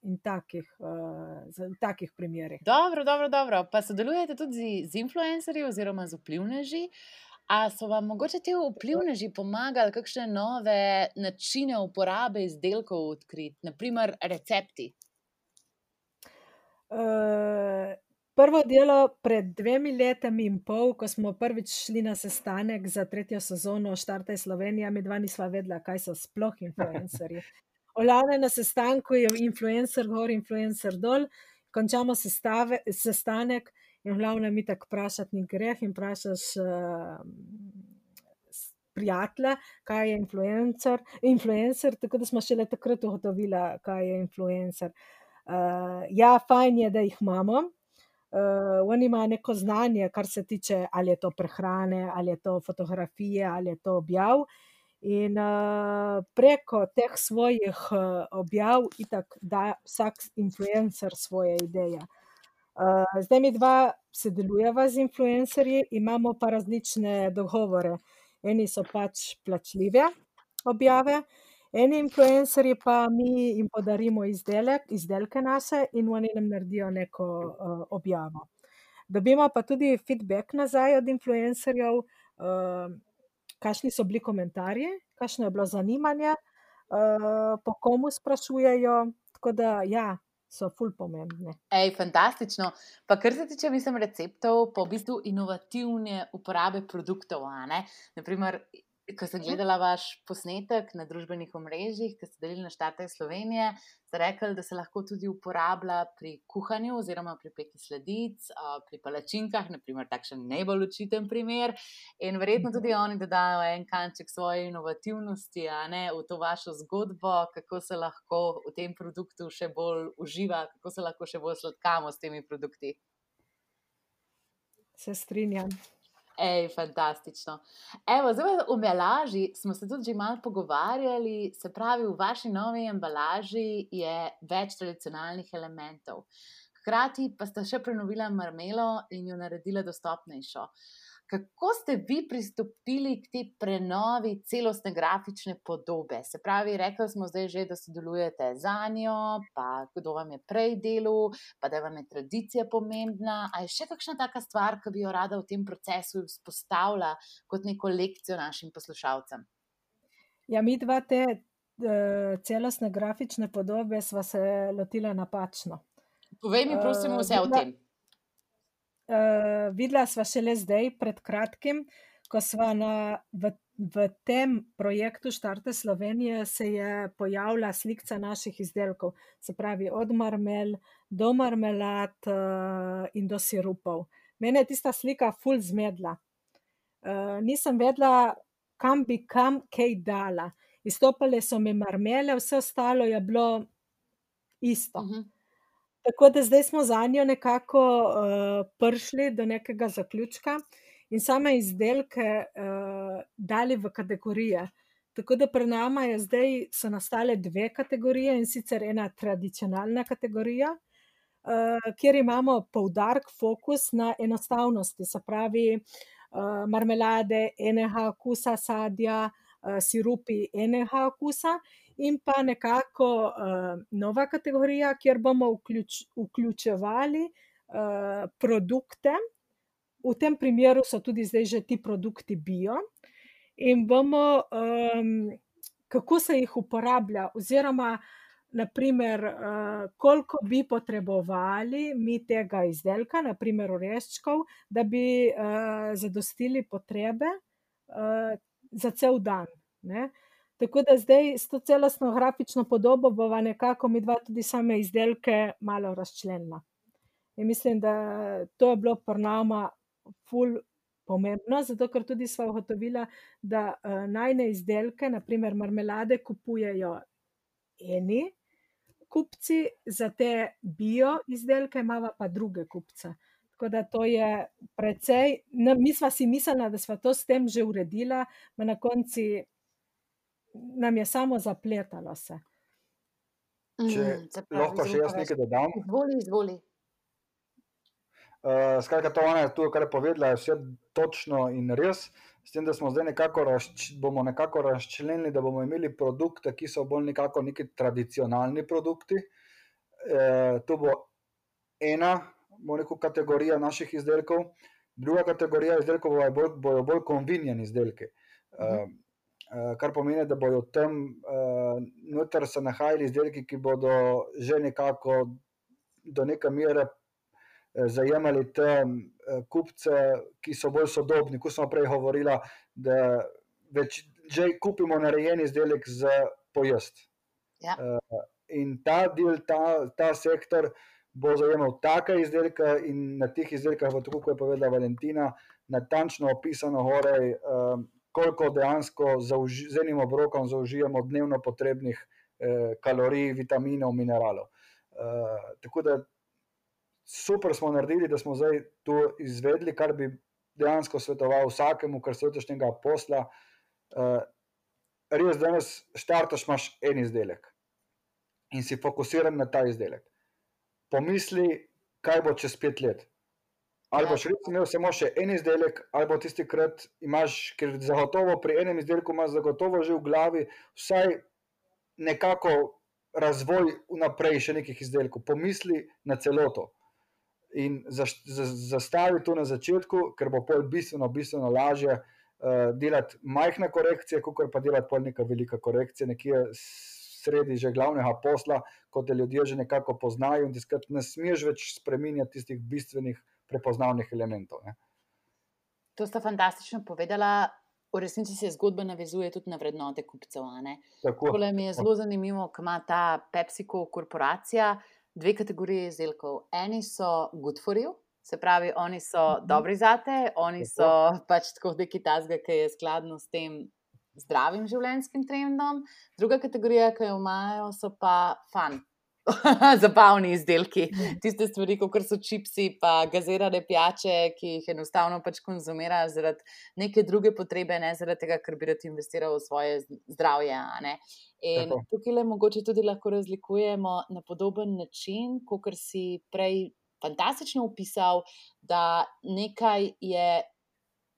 Speaker 3: In takih, uh, takih primerih.
Speaker 1: Dobro, dobro, dobro. Pa sodelujete tudi z, z influencerji oziroma z vplivneži. A so vam mogoče ti vplivneži pomagali, kakšne nove načine uporabe izdelkov odkriti, naprimer recepti?
Speaker 3: Uh, prvo delo pred dvemi letami in pol, ko smo prvič šli na sestanek za tretjo sezono Štartaj Slovenija, mi dva nisva vedela, kaj so sploh influencerji. Olavne na sestanku je influencer gor, influencer dol, končamo sestave, sestanek in glavno mi tako vprašati greh in vprašaš uh, prijatelja, kaj je influencer, influencer, tako da smo šele takrat ugotovili, kaj je influencer. Uh, ja, fajn je, da jih imamo. Uh, oni imajo neko znanje, kar se tiče, ali je to prehrane, ali je to fotografije, ali je to objav. In uh, preko teh svojih uh, objav, itak, da vsak influencer svoje ideje. Uh, zdaj mi dva sodelujeva z influencerji, imamo pa različne dogovore. Eni so pač plačljive objave, eni influencerji pa mi jim podarimo izdelek, izdelke naše in oni nam naredijo neko uh, objavo. Dobimo pa tudi feedback nazaj od influencerjev. Uh, kakšni so bili komentarji, kakšno je bilo zanimanje, uh, po komu sprašujejo. Tako da, ja, so ful pomembne.
Speaker 1: Ej, fantastično. Pa kar se tiče, mislim, receptov, pa v bistvu inovativne uporabe produktov. Naprimer, ko sem gledala vaš posnetek na družbenih omrežjih, ki ste delili na štarte Slovenije, ste rekli, da se lahko tudi uporablja pri kuhanju oziroma pri peki sledic, pri palačinkah, naprimer takšen najbolj učiten primer. In verjetno tudi oni dodajo en kanček svoje inovativnosti ne, v to vašo zgodbo, kako se lahko v tem produktu še bolj uživa, kako se lahko še bolj sladkamo s temi produkti.
Speaker 3: Se strinjam.
Speaker 1: Ej, fantastično. Evo, zdaj, v embalaži smo se tudi že malo pogovarjali, se pravi, v vaši novi embalaži je več tradicionalnih elementov. Hkrati pa ste še prenovili marmelo in jo naredili dostopnejšo. Uh, Kako ste vi pristopili k tej prenovi celostne grafične podobe? Se pravi, rekli smo zdaj že, da sodelujete za njo, pa kdo vam je prej delal, pa da vam je tradicija pomembna. A je še kakšna taka stvar, ki bi jo rada v tem procesu izpostavila kot neko lekcijo našim poslušalcem?
Speaker 3: Ja, mi dva te uh, celostne grafične podobe sva se lotila napačno.
Speaker 1: Povej mi, prosim, vse uh, o tem
Speaker 3: uh, videla sva šele zdaj, pred kratkim, ko sva na, v, v tem projektu Štarte Slovenije se je pojavila slika naših izdelkov, se pravi od marmel do marmelad uh, in do sirupov. Mene je tista slika ful zmedla. Uh, nisem vedela, kam bi kam kaj dala. Izstopale so mi marmele, vse ostalo je bilo isto. Uh mhm. -huh. Tako da zdaj smo za njo nekako uh, prišli do nekega zaključka in same izdelke uh, dali v kategorije. Tako da pred nami je zdaj nastale dve kategorije in sicer ena tradicionalna kategorija, uh, kjer imamo poudarek, fokus na enostavnosti, se pravi uh, marmelade, enega okusa sadja, uh, sirupi enega okusa in pa nekako uh, nova kategorija, kjer bomo vključ, vključevali uh, produkte. V tem primeru so tudi zdaj že ti produkti bio, in bomo, um, kako se jih uporablja, oziroma, naprimer, uh, koliko bi potrebovali mi tega izdelka, naprimer, oreščkov, da bi uh, zadostili potrebe uh, za cel dan. Ne? Tako da zdaj s to celostno grafično podobo bova nekako mi dva tudi same izdelke malo razčlenila. In mislim, da to je bilo pri nama ful pomembno, zato ker tudi sva ugotovila, da uh, najne izdelke, naprimer marmelade, kupujejo eni kupci, za te bio izdelke imava pa druge kupce. Tako da to je precej, no, mi sva si mislila, da sva to s tem že uredila, pa na konci nam je samo zapletalo se.
Speaker 2: Če mm, lahko še jaz nekaj dodam.
Speaker 1: Izvoli, izvoli.
Speaker 2: Uh, skratka, to ona je tu, kar je povedala, je vse točno in res. S tem, da smo zdaj nekako, razč, bomo nekako razčlenili, da bomo imeli produkte, ki so bolj nekako neki tradicionalni produkti. E, tu bo ena, bomo rekel, kategorija naših izdelkov, druga kategorija izdelkov bojo bolj, bojo bolj konvinjeni izdelki. E, Eh, kar pomeni, da bodo tam uh, noter se nahajali izdelki, ki bodo že nekako do neke mere uh, zajemali te uh, kupce, ki so bolj sodobni. Ko smo prej govorili, da več, že kupimo narejen izdelek za pojest.
Speaker 1: Ja. Uh,
Speaker 2: in ta del, ta, ta sektor. Bo zajemal take izdelke, in na teh izdelkih, tako kot je povedala Valentina, natančno opisano, horej, uh, koliko dejansko z enim obrokom zaužijemo dnevno potrebnih eh, kalorij, vitaminov, mineralov. Eh, tako da super smo naredili, da smo zdaj to izvedli, kar bi dejansko svetoval vsakemu, kar se otešnjega posla. Eh, res, danes štartaš, imaš en izdelek in si fokusiran na ta izdelek. Pomisli, kaj bo čez pet let. Ali boš res imel samo še en izdelek, ali bo tisti krat imaš, ker zagotovo pri enem izdelku imaš zagotovo že v glavi vsaj nekako razvoj vnaprej še nekih izdelkov. Pomisli na celoto in zastavi to na začetku, ker bo pol bistveno, bistveno lažje uh, delati majhne korekcije, kot pa delati pol neka velika korekcija, nekje sredi že glavnega posla, kot te ljudje že nekako poznajo in tiskrat ne smeš več spreminjati tistih bistvenih prepoznavnih elementov. Ne.
Speaker 1: To sta fantastično povedala. v resnici se zgodba navezuje tudi na vrednote kupcev.
Speaker 2: Tako.
Speaker 1: Tole mi je zelo zanimivo, ker ima ta PepsiCo korporacija dve kategoriji izdelkov. Eni so good for you. Se pravi, oni so dobri za te, oni so pač tako neki tasga, ki je skladno s tem zdravim življenjskim trendom. Druga kategorija, ki jo imajo, so pa fan. Zabavni izdelki, tiste stvari, kot so čipsi, pa gazirane pijače, ki jih enostavno pač konzumirajo zaradi neke druge potrebe, ne zaradi tega, ker bi rad investiral v svoje zdravje. In
Speaker 2: Tako.
Speaker 1: tukaj le mogoče tudi lahko razlikujemo na podoben način, kot si prej fantastično opisal, da nekaj je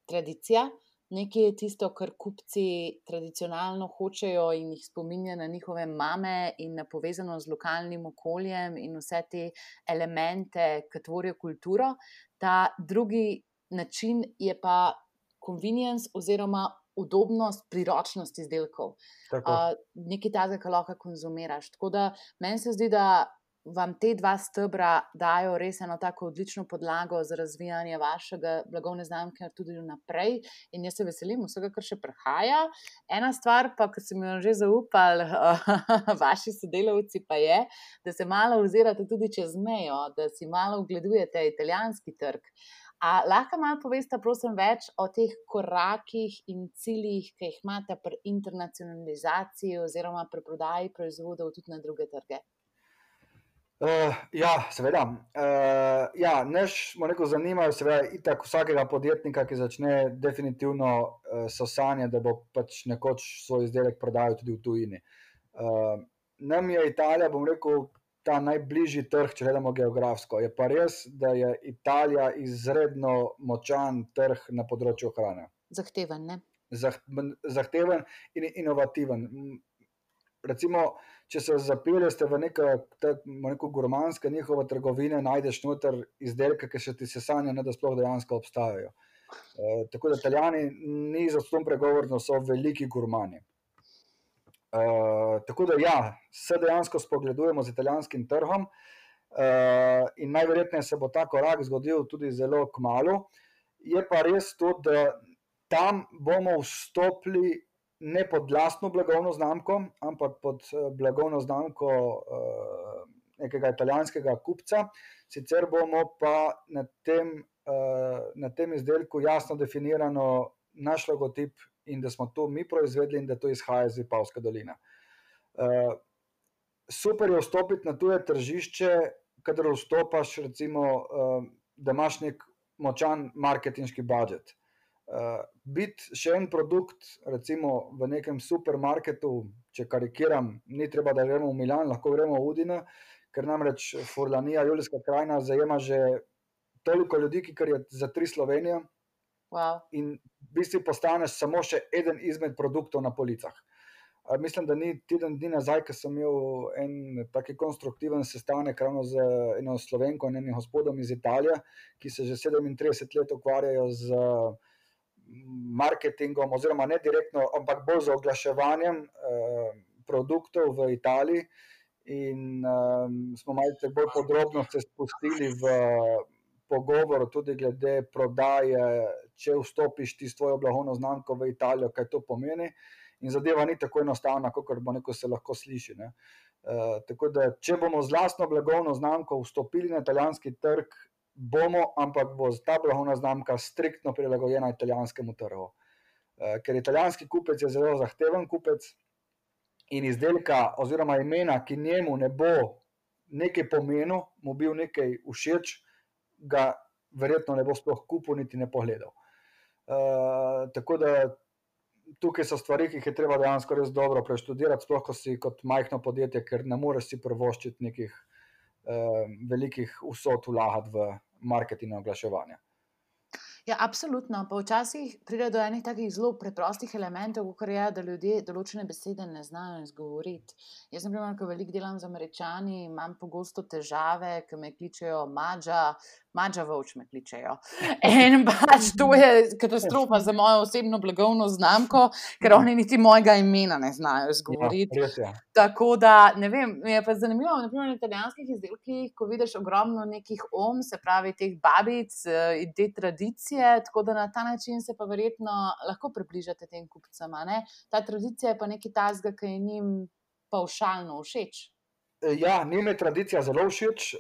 Speaker 1: tradicija, nekaj je tisto, kar kupci tradicionalno hočejo in jih spominja na njihove mame in na povezanost z lokalnim okoljem in vse te elemente, ki tvorijo kulturo. Ta drugi način je pa convenience oziroma udobnost, priročnost izdelkov.
Speaker 2: Tako.
Speaker 1: Uh, nekaj takega, kar lahko konzumiraš. Tako da meni se zdi, da vam te dva stebra dajo res eno tako odlično podlago za razvijanje vašega blagovne znamke tudi naprej. In jaz se veselim vsega, kar še prihaja. Ena stvar, pa, ki sem jo že zaupal, vaši sodelavci, pa je, da se malo ozirate tudi čez mejo, da si malo ogledujete italijanski trg. A lahko malo poveste, prosim, več o teh korakih in ciljih, ki jih imate pri internacionalizaciji oziroma pri prodaji proizvodov tudi na druge trge?
Speaker 2: Uh, ja, seveda. Uh, ja, naš, rekel, zanimajo seveda itak vsakega podjetnika, ki začne definitivno uh, so sanje, da bo pač nekoč svoj izdelek prodajal tudi v tujini. Uh, nam je Italija, bom rekel, ta najbližji trg, če gledamo geografsko. Je pa res, da je Italija izredno močan trg na področju hrane.
Speaker 1: Zahteven, ne?
Speaker 2: Zah, zahteven in inovativen. Recimo, če se zapeljete v neko, te- neko gurmansko njihovo trgovino, najdeš noter izdelke, ki še ti se sanja, ne da sploh dejansko obstajajo. E, tako da Italijani ni za to pregovorno, so veliki gurmani. E, tako da ja, se dejansko spogledujemo z italijanskim trgom e, in najverjetneje se bo ta korak zgodil tudi zelo kmalo. Je pa res to, da tam bomo vstopili ne pod lastno blagovno znamko, ampak pod eh, blagovno znamko uh, nekega italijanskega kupca. Sicer bomo pa na tem, uh, na tem izdelku jasno definirano naš logotip in da smo to mi proizvedli in da to izhaja iz Vipavske doline. Uh, super je vstopiti na tuje tržišče, kadar vstopaš, recimo, uh, da imaš nek močan marketinški budžet. Uh, biti še en produkt, recimo v nekem supermarketu, če karikiram, ni treba, da gremo v Milan, lahko gremo v Udine, ker namreč Furlanija, Julijska krajina zajema že toliko ljudi, ki kar je za tri Slovenije
Speaker 1: Wow.
Speaker 2: in v bistvu postaneš samo še eden izmed produktov na policah. Mislim, da ni teden dni nazaj, ko sem imel en taki konstruktiven sestanek ravno z eno slovenko in enim gospodom iz Italije, ki se že 37 let ukvarjajo z uh, marketingom, oziroma ne direktno, ampak bolj z oglaševanjem eh, produktov v Italiji. In um, smo malce bolj podrobno se spustili v pogovor, tudi glede prodaje, če vstopiš ti s svojo blagovno znamko v Italijo, kaj to pomeni. In zadeva ni tako enostavna, kot bo neko se lahko sliši. Ne. Uh, tako da, če bomo z lastno blagovno znamko vstopili na italijanski trg, bomo, ampak bo ta blagovna znamka striktno prilagojena italijanskemu trgu. Uh, ker italijanski kupec je zelo zahteven kupec in izdelka oziroma imena, ki njemu ne bo nekaj pomenil, mu bil nekaj všeč, ga verjetno ne bo sploh kupil, niti ne pogledal. Uh, tako da tukaj so stvari, ki jih je treba dejansko res dobro preštudirati, sploh ko si kot majhno podjetje, ker ne moreš si privoščiti nekih uh, velikih vsot vlagati v marketing in oglaševanje.
Speaker 1: Ja, absolutno. Pa včasih pride do enih takih zelo preprostih elementov, kot je, da ljudje določene besede ne znajo izgovoriti. Jaz, na primer, ko veliko delam z američani, imam pogosto težave, ki me kličejo mača, Mača vauč me kličejo. In pač to je katastrofa za mojo osebno blagovno znamko, ker oni niti mojega imena ne znajo izgovoriti.
Speaker 2: Ja,
Speaker 1: Tako da, ne vem, je pa zanimivo, naprimer na italijanskih izdelkih, ko vidiš ogromno nekih om, se pravi teh babic eh, in te tradicije, tako da na ta način se pa verjetno lahko približate tem kupcem. Ta tradicija je pa nekaj tazga, ki je njim pavšalno všeč.
Speaker 2: Ja, njim je tradicija zelo všeč, eh,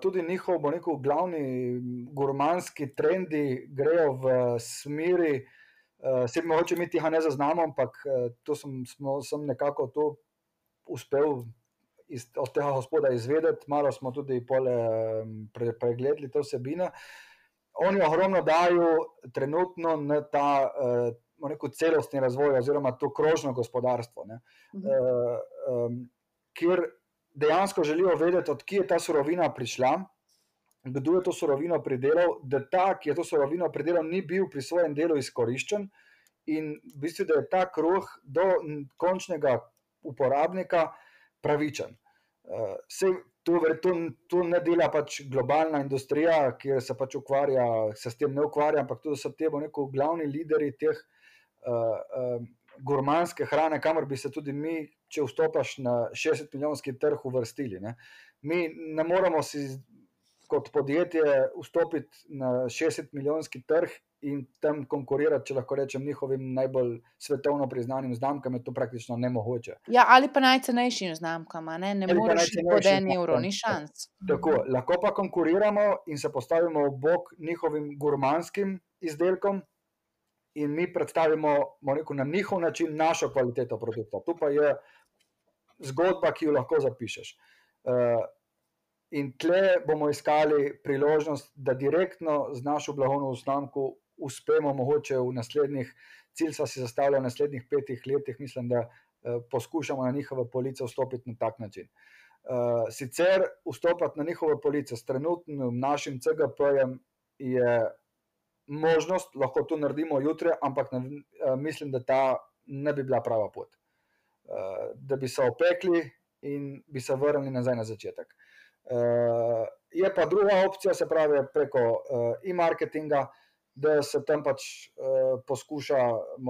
Speaker 2: tudi njihov, bo rekel, glavni gurmanski trendi grejo v smeri, eh, se mogoče mi tega ne zaznamo, ampak eh, to sem, smo, sem nekako to uspel iz, od tega gospoda izvedeti, malo smo tudi pole pre, pregledali te vsebine. Oni ogromno dajo trenutno na ta rekel, celostni razvoj oziroma to krožno gospodarstvo, ne,
Speaker 1: Mhm.
Speaker 2: kjer dejansko želijo vedeti, odkje je ta surovina prišla, kdo je to surovino pridelal, da ta, ki je to surovino pridelal, ni bil pri svojem delu izkoriščen in v bistvu, da je ta kruh do končnega uporabnika pravičen. Uh, sej, to, to, to ne dela pač globalna industrija, ki se pač ukvarja, se s tem ne ukvarja, ampak to so te neko glavni lideri teh uh, uh, gurmanske hrane, kamor bi se tudi mi, če vstopaš na 60 milijonski trg, uvrstili. Ne. Mi ne moramo si kot podjetje vstopiti na 60 milijonski trg in tam konkurirati, če lahko rečem, njihovim najbolj svetovno priznanim znamkam, je to praktično nemogoče.
Speaker 1: Ja, ali pa najcenejšim znamkam, ne, ne
Speaker 2: Ali
Speaker 1: moreš iti pod en evro, ni šans.
Speaker 2: Tako, lahko pa konkuriramo in se postavimo v bok njihovim gurmanskim izdelkom, in mi predstavimo rekel, na njihov način našo kvaliteto produkta. Tu pa je zgodba, ki jo lahko zapišeš. Uh, in tle bomo iskali priložnost, da direktno z našo blagovno znamko uspemo, mogoče v naslednjih, cilj smo si zastavili v naslednjih petih letih, mislim, da uh, poskušamo na njihove police vstopiti na tak način. Uh, sicer vstopati na njihove police s trenutnim našim CGP-jem je možnost, lahko to naredimo jutri, ampak ne, uh, mislim, da ta ne bi bila prava pot. Uh, da bi se opekli in bi se vrnili nazaj na začetek. Uh, je pa druga opcija, se pravi preko uh, e-marketinga, da se tam pač uh, poskuša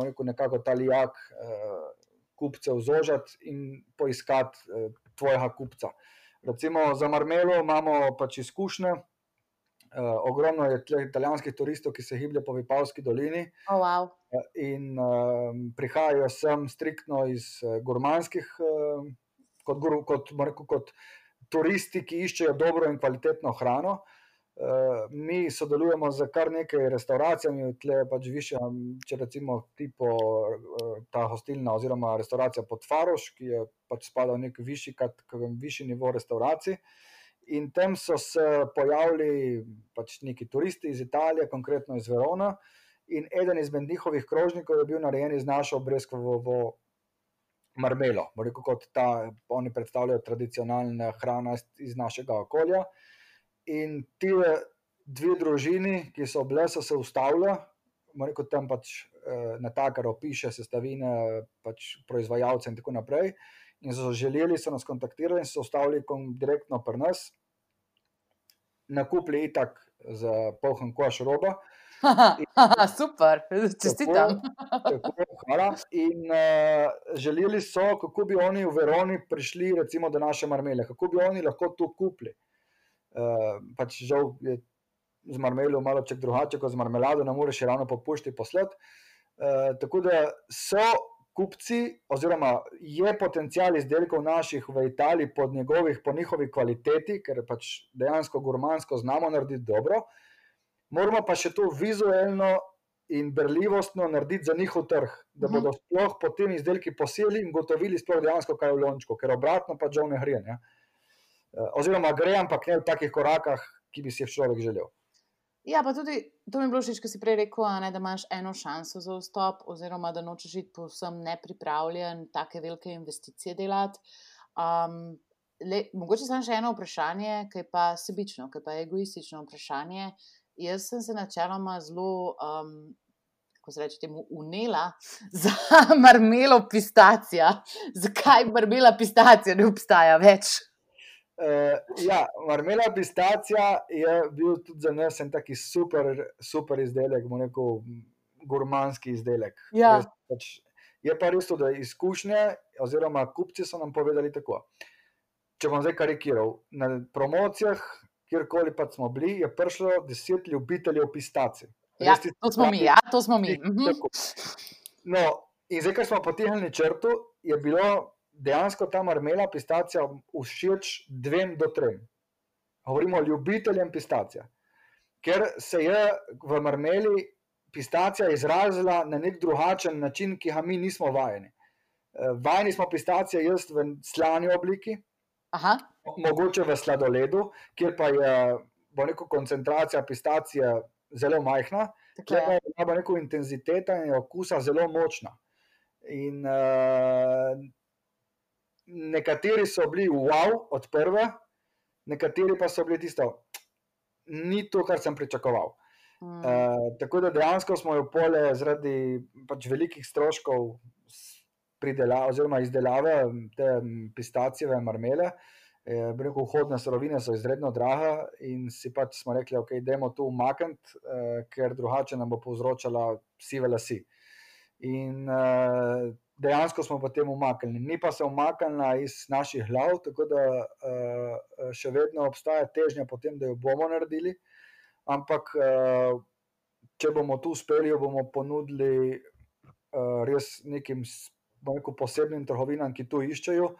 Speaker 2: rekel, nekako ta lijak uh, kupcev zožati in poiskati uh, tvojega kupca. Recimo za Marmelo imamo pač izkušnje. Uh, ogromno je italijanskih turistov, ki se gibljejo po Vipavski dolini
Speaker 1: Oh, wow.
Speaker 2: uh, in uh, prihajajo sem striktno iz uh, gurmanskih, uh, kot, gur, kot, rekel, kot turisti, ki iščejo dobro in kvalitetno hrano. Uh, mi sodelujemo z kar nekaj restauracijami, tle pač više, če recimo tipo uh, ta hostilna oziroma restauracija pod Faroš, ki je pač spada v nek višji, kat, višji nivo restauracij. In tam so se pojavili pač neki turisti iz Italije, konkretno iz Verona, in eden izmed njihovih krožnikov je bil narejen iz naše obreskovo marmelo. Rekel, kot ta, oni predstavljajo tradicionalna hrana iz našega okolja. In ti dve družini, ki so bile, so se ustavile, rekel, tam pač eh, na takar opiše sestavine, pač proizvajalce in tako naprej. In so želeli, so nas kontaktirali in so ustavili direktno pri nas, nakupili itak za polhen koš roba.
Speaker 1: Super, čestitam.
Speaker 2: Tako, tako, in uh, želeli so, kako bi oni v Veroni prišli recimo, do naše marmele, kako bi oni lahko to kupili. Uh, pač žal je z marmelo malo drugače kot z marmelado, ne moreš ravno po pošti poslati. Uh, tako da so kupci, oziroma je potencial izdelkov naših v Italiji pod njegovih, po njihovi kvaliteti, ker pač dejansko gurmansko znamo narediti dobro. Moramo pa še to vizualno in berljivostno narediti za njihov trg, da
Speaker 1: Mhm.
Speaker 2: bodo sploh po tem izdelki poseli in gotovili sploh dejansko, kaj je v lončku, ker obratno pa žal ne gre. Ne? Eh, Oziroma gre, ampak ne v takih korakah, ki bi si jih človek želel.
Speaker 1: Ja, pa tudi to mi je bilo všeč, ko si prej rekel, ne, da imaš eno šanso za vstop, oziroma da nočeš iti povsem nepripravljen, take velike investicije delati. Um, le, mogoče samo še eno vprašanje, ki je pa sebično, ki je pa egoistično vprašanje. Jaz sem se načeloma zelo, um, kako se reče, temu unela za marmelo pistacija. Zakaj marmela pistacija ne obstaja več?
Speaker 2: Uh, ja, marmela pistacija je bil tudi za nas en taki super, super izdelek, bomo rekel, gurmanski izdelek.
Speaker 1: Ja.
Speaker 2: Res, pač, je pa res to, da izkušnje, oziroma kupci so nam povedali tako. Če bom zdaj karikiral, na promocijah, kjerkoli pa smo bili, je prišlo deset ljubiteljev pistacije.
Speaker 1: Ja,
Speaker 2: Res tisti
Speaker 1: to smo mi, ja, to smo mi. Mhm.
Speaker 2: No, in zdaj, ker smo potegnili črto, je bilo dejansko ta marmela pistacija všeč dvem do trem. Govorimo o ljubiteljem pistacija. Ker se je v marmeli pistacija izrazila na nek drugačen način, ki ga mi nismo vajeni. Eh, Vajeni smo pistacije jesti v slani obliki,
Speaker 1: Aha,
Speaker 2: mogoče v sladoledu, kjer pa je neko koncentracija pistacije zelo majhna,
Speaker 1: tako
Speaker 2: Tle pa
Speaker 1: je.
Speaker 2: neko intenziteta in okusa zelo močna. In uh, nekateri so bili wow od prve, nekateri pa so bili tisto, ni to, kar sem pričakoval.
Speaker 1: Mm.
Speaker 2: Uh, tako da dejansko smo jo pole zaradi pač velikih stroškov s- pridela, oziroma izdelave m, te m, pistacijeve marmele. Eh, rekel, Vhodne surovine so izredno drage, in si pač smo rekli, da okay, idemo tu umakniti, eh, ker drugače nam bo povzročala sive lasi. In eh, dejansko smo potem umaknili. Ni pa se umaknila iz naših glav, tako da eh, še vedno obstaja težnja po tem, da jo bomo naredili. Ampak, eh, če bomo tu uspeli, jo bomo ponudili eh, res nekim rekel, posebnim trgovinam, ki tu iščejo,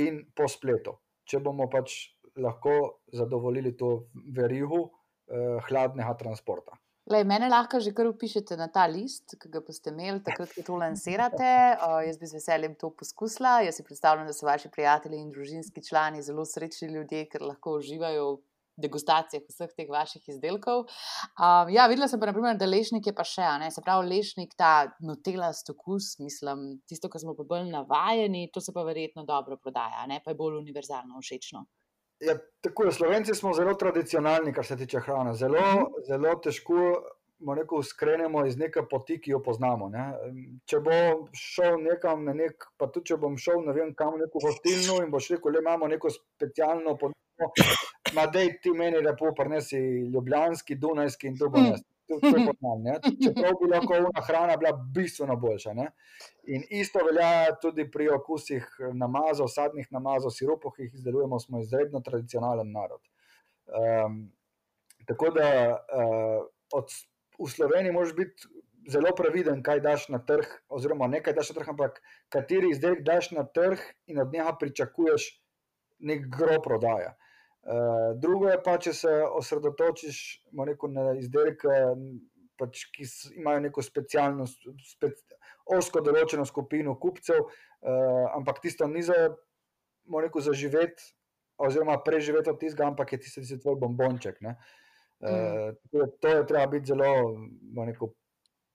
Speaker 2: in po spletu. Če bomo pač lahko zadovoljili to verigo eh, hladnega transporta.
Speaker 1: Lej, mene lahko že kar upišete na ta list, ki ga boste imeli takrat, ko to lansirate. Uh, jaz bi z veseljem to poskusila. Jaz si predstavljam, da so vaši prijatelji in družinski člani zelo srečni ljudje, ker lahko uživajo v degustacijah vseh teh vaših izdelkov. Um, ja, videla sem pa, naprimer, da lešnik je pa še, ne? se pravi, lešnik, ta nutelast okus, mislim, tisto, kar smo pa bolj navajeni, to se pa verjetno dobro prodaja, ne pa je bolj univerzalno všečno.
Speaker 2: Ja, tako je, Slovenci smo zelo tradicionalni, kar se tiče hrane. Zelo,
Speaker 1: Mhm.
Speaker 2: zelo težko rekel, skrenemo iz neke poti, ki jo poznamo. Ne. Če bom šel nekam, na nek, pa tudi če bom šel ne vem, kam neko gostilno in boš rekel, da imamo neko specialno ponudbo, ma dej ti meni lepo, prinesi ljubljanski, dunajski in to bo nas. To, to je poznam, ne. Čeprav bi lahko ona hrana bila bistveno boljša. Ne. In isto velja tudi pri okusih namazov, sadnih namazov, sirupov, ki jih izdelujemo, smo izredno tradicionalen narod. Um, tako da uh, od, v Sloveniji moraš biti zelo previden, kaj daš na trg, oziroma ne kaj daš na trg, ampak kateri izdelek daš na trg in od njega pričakuješ nek gro prodaja. Uh, drugo je pa, če se osredotočiš rekel, na izdelke, pač, ki imajo neko specialno, spe, osko določeno skupino kupcev, uh, ampak tisto ni za, rekel, za živeti, oziroma preživeti od tistega, ampak je tisti, tisti tvoj bombonček. Ne? Uh, da to je treba biti zelo, rekel,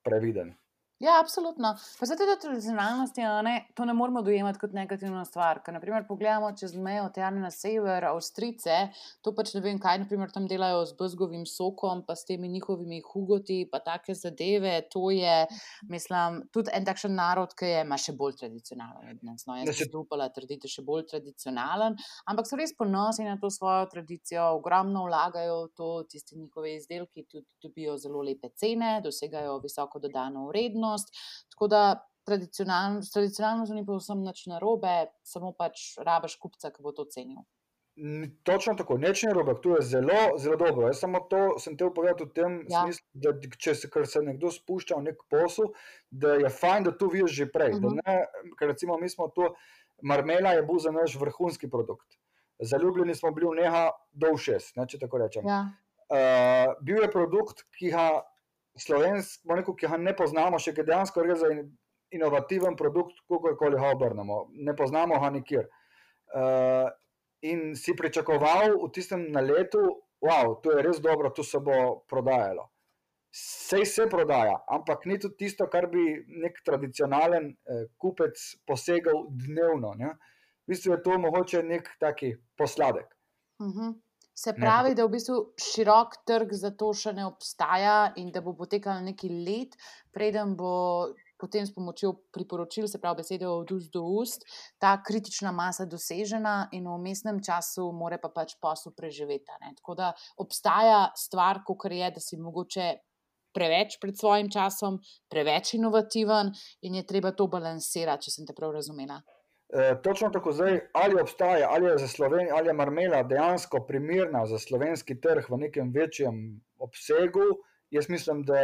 Speaker 2: previden.
Speaker 1: Ja, absolutno. Pa zato te tradicionalnosti, a ne, to ne moramo dojemati kot negativno stvar. Ker, naprimer, pogledamo čez mejo, tjane na sever, Avstrice, to pač ne vem, kaj naprimer, tam delajo z bezgovim sokom, pa s temi njihovimi hugoti, pa take zadeve. To je, mislim, tudi en takšen narod, ki je ima še bolj tradicionalen od nas. No, jaz
Speaker 2: se-
Speaker 1: bi si upala trditi, še bolj tradicionalen, ampak so res ponosni na to svojo tradicijo, ogromno vlagajo v to, tisti njihovi izdelki tudi dobijo zelo lepe cene, dosegajo visoko dodano vrednost. Tako da tradicionalno, s tradicionalno ni povsem nič narobe, samo pač rabaš kupca, ki bo to cenil.
Speaker 2: Ni- Točno tako, nič ne robe, to je zelo, zelo dobro. Jaz samo to sem te povedal v tem
Speaker 1: Ja.
Speaker 2: smislu, da če se, se nekdo spušča v nek posel, da je fajn, da to vidiš že prej. Uh
Speaker 1: Mhm.
Speaker 2: -huh. ne, ker recimo mi smo to, marmela je bil za naš vrhunski produkt. Zaljubljeni smo bili v njega do všes, ne, če tako rečem.
Speaker 1: Ja.
Speaker 2: Uh, bil je produkt, ki ga slovensk, bom rekel, ki ga ne poznamo, še ki dejansko gre za in, inovativen produkt, kakorkoli ga obrnemo. Ne poznamo ga nikjer. Uh, in si pričakoval v tistem naletu, wow, to je res dobro, to se bo prodajalo. Sej se prodaja, ampak ni to tisto, kar bi nek tradicionalen eh, kupec posegal dnevno. Ne? V bistvu je to mogoče nek taki posladek.
Speaker 1: Mhm. Se
Speaker 2: Ne.
Speaker 1: pravi, da v bistvu širok trg za to še ne obstaja in da bo potekal neki let, preden bo potem s pomočjo priporočil, se pravi besede od ust do ust, ta kritična masa dosežena in v mestnem času more pa pač posel preživeti. Ne. Tako da obstaja stvar, kot je, da si mogoče. Preveč pred svojim časom, preveč inovativen, in je treba to balansirati, če sem te prav razumela.
Speaker 2: E, točno tako zdaj, ali obstaja, ali je za Slovenijo, ali je marmela dejansko primerna za slovenski trg v nekem večjem obsegu. Jaz mislim, da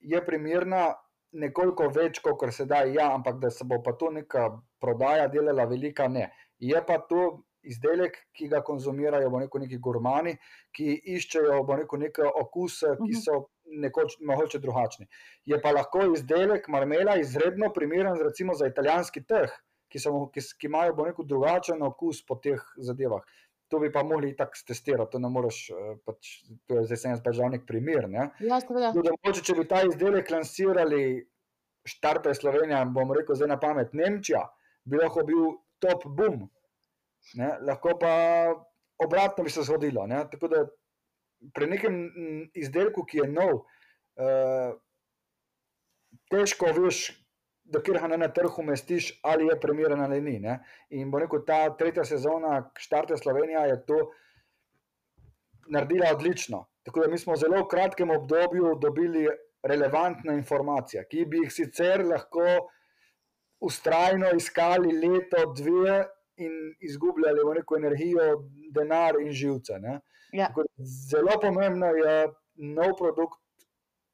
Speaker 2: je primerna nekoliko več, kot se da, ja, ampak da se bo pa to neka prodaja delala, velika ne. Je pa to izdelek, ki ga konzumirajo neko neki gurmani, ki iščejo neko neke okuse, ki mhm. so nekoč mogoče drugačni. Je pa lahko izdelek marmela izredno primeren, recimo za italijanski trg ki, so, ki, ki imajo neko drugačen okus po teh zadevah. To bi pa mogli tako testirati, to ne moreš, eh, pač, to je zdaj sem jaz pač nek primer.
Speaker 1: Ja,
Speaker 2: mogoče, če bi ta izdelek lansirali, štarte Slovenija, bom rekel zdaj na pamet, Nemčija, bi lahko bil top boom. Ne? Lahko pa obratno bi se zgodilo. Ne? Tako da pri nekem izdelku, ki je nov, uh, težko veš, da kjer ga na trgu umestiš, ali je primeren ali ni. Ne? In bo rekel, ta tretja sezona, štarte Slovenija, je to naredila odlično. Tako da mi smo v zelo kratkem obdobju dobili relevantne informacije, ki bi jih sicer lahko ustrajno iskali leto, dve in izgubljali v neko energijo, denar in živce.
Speaker 1: Ja.
Speaker 2: Zelo pomembno je nov produkt,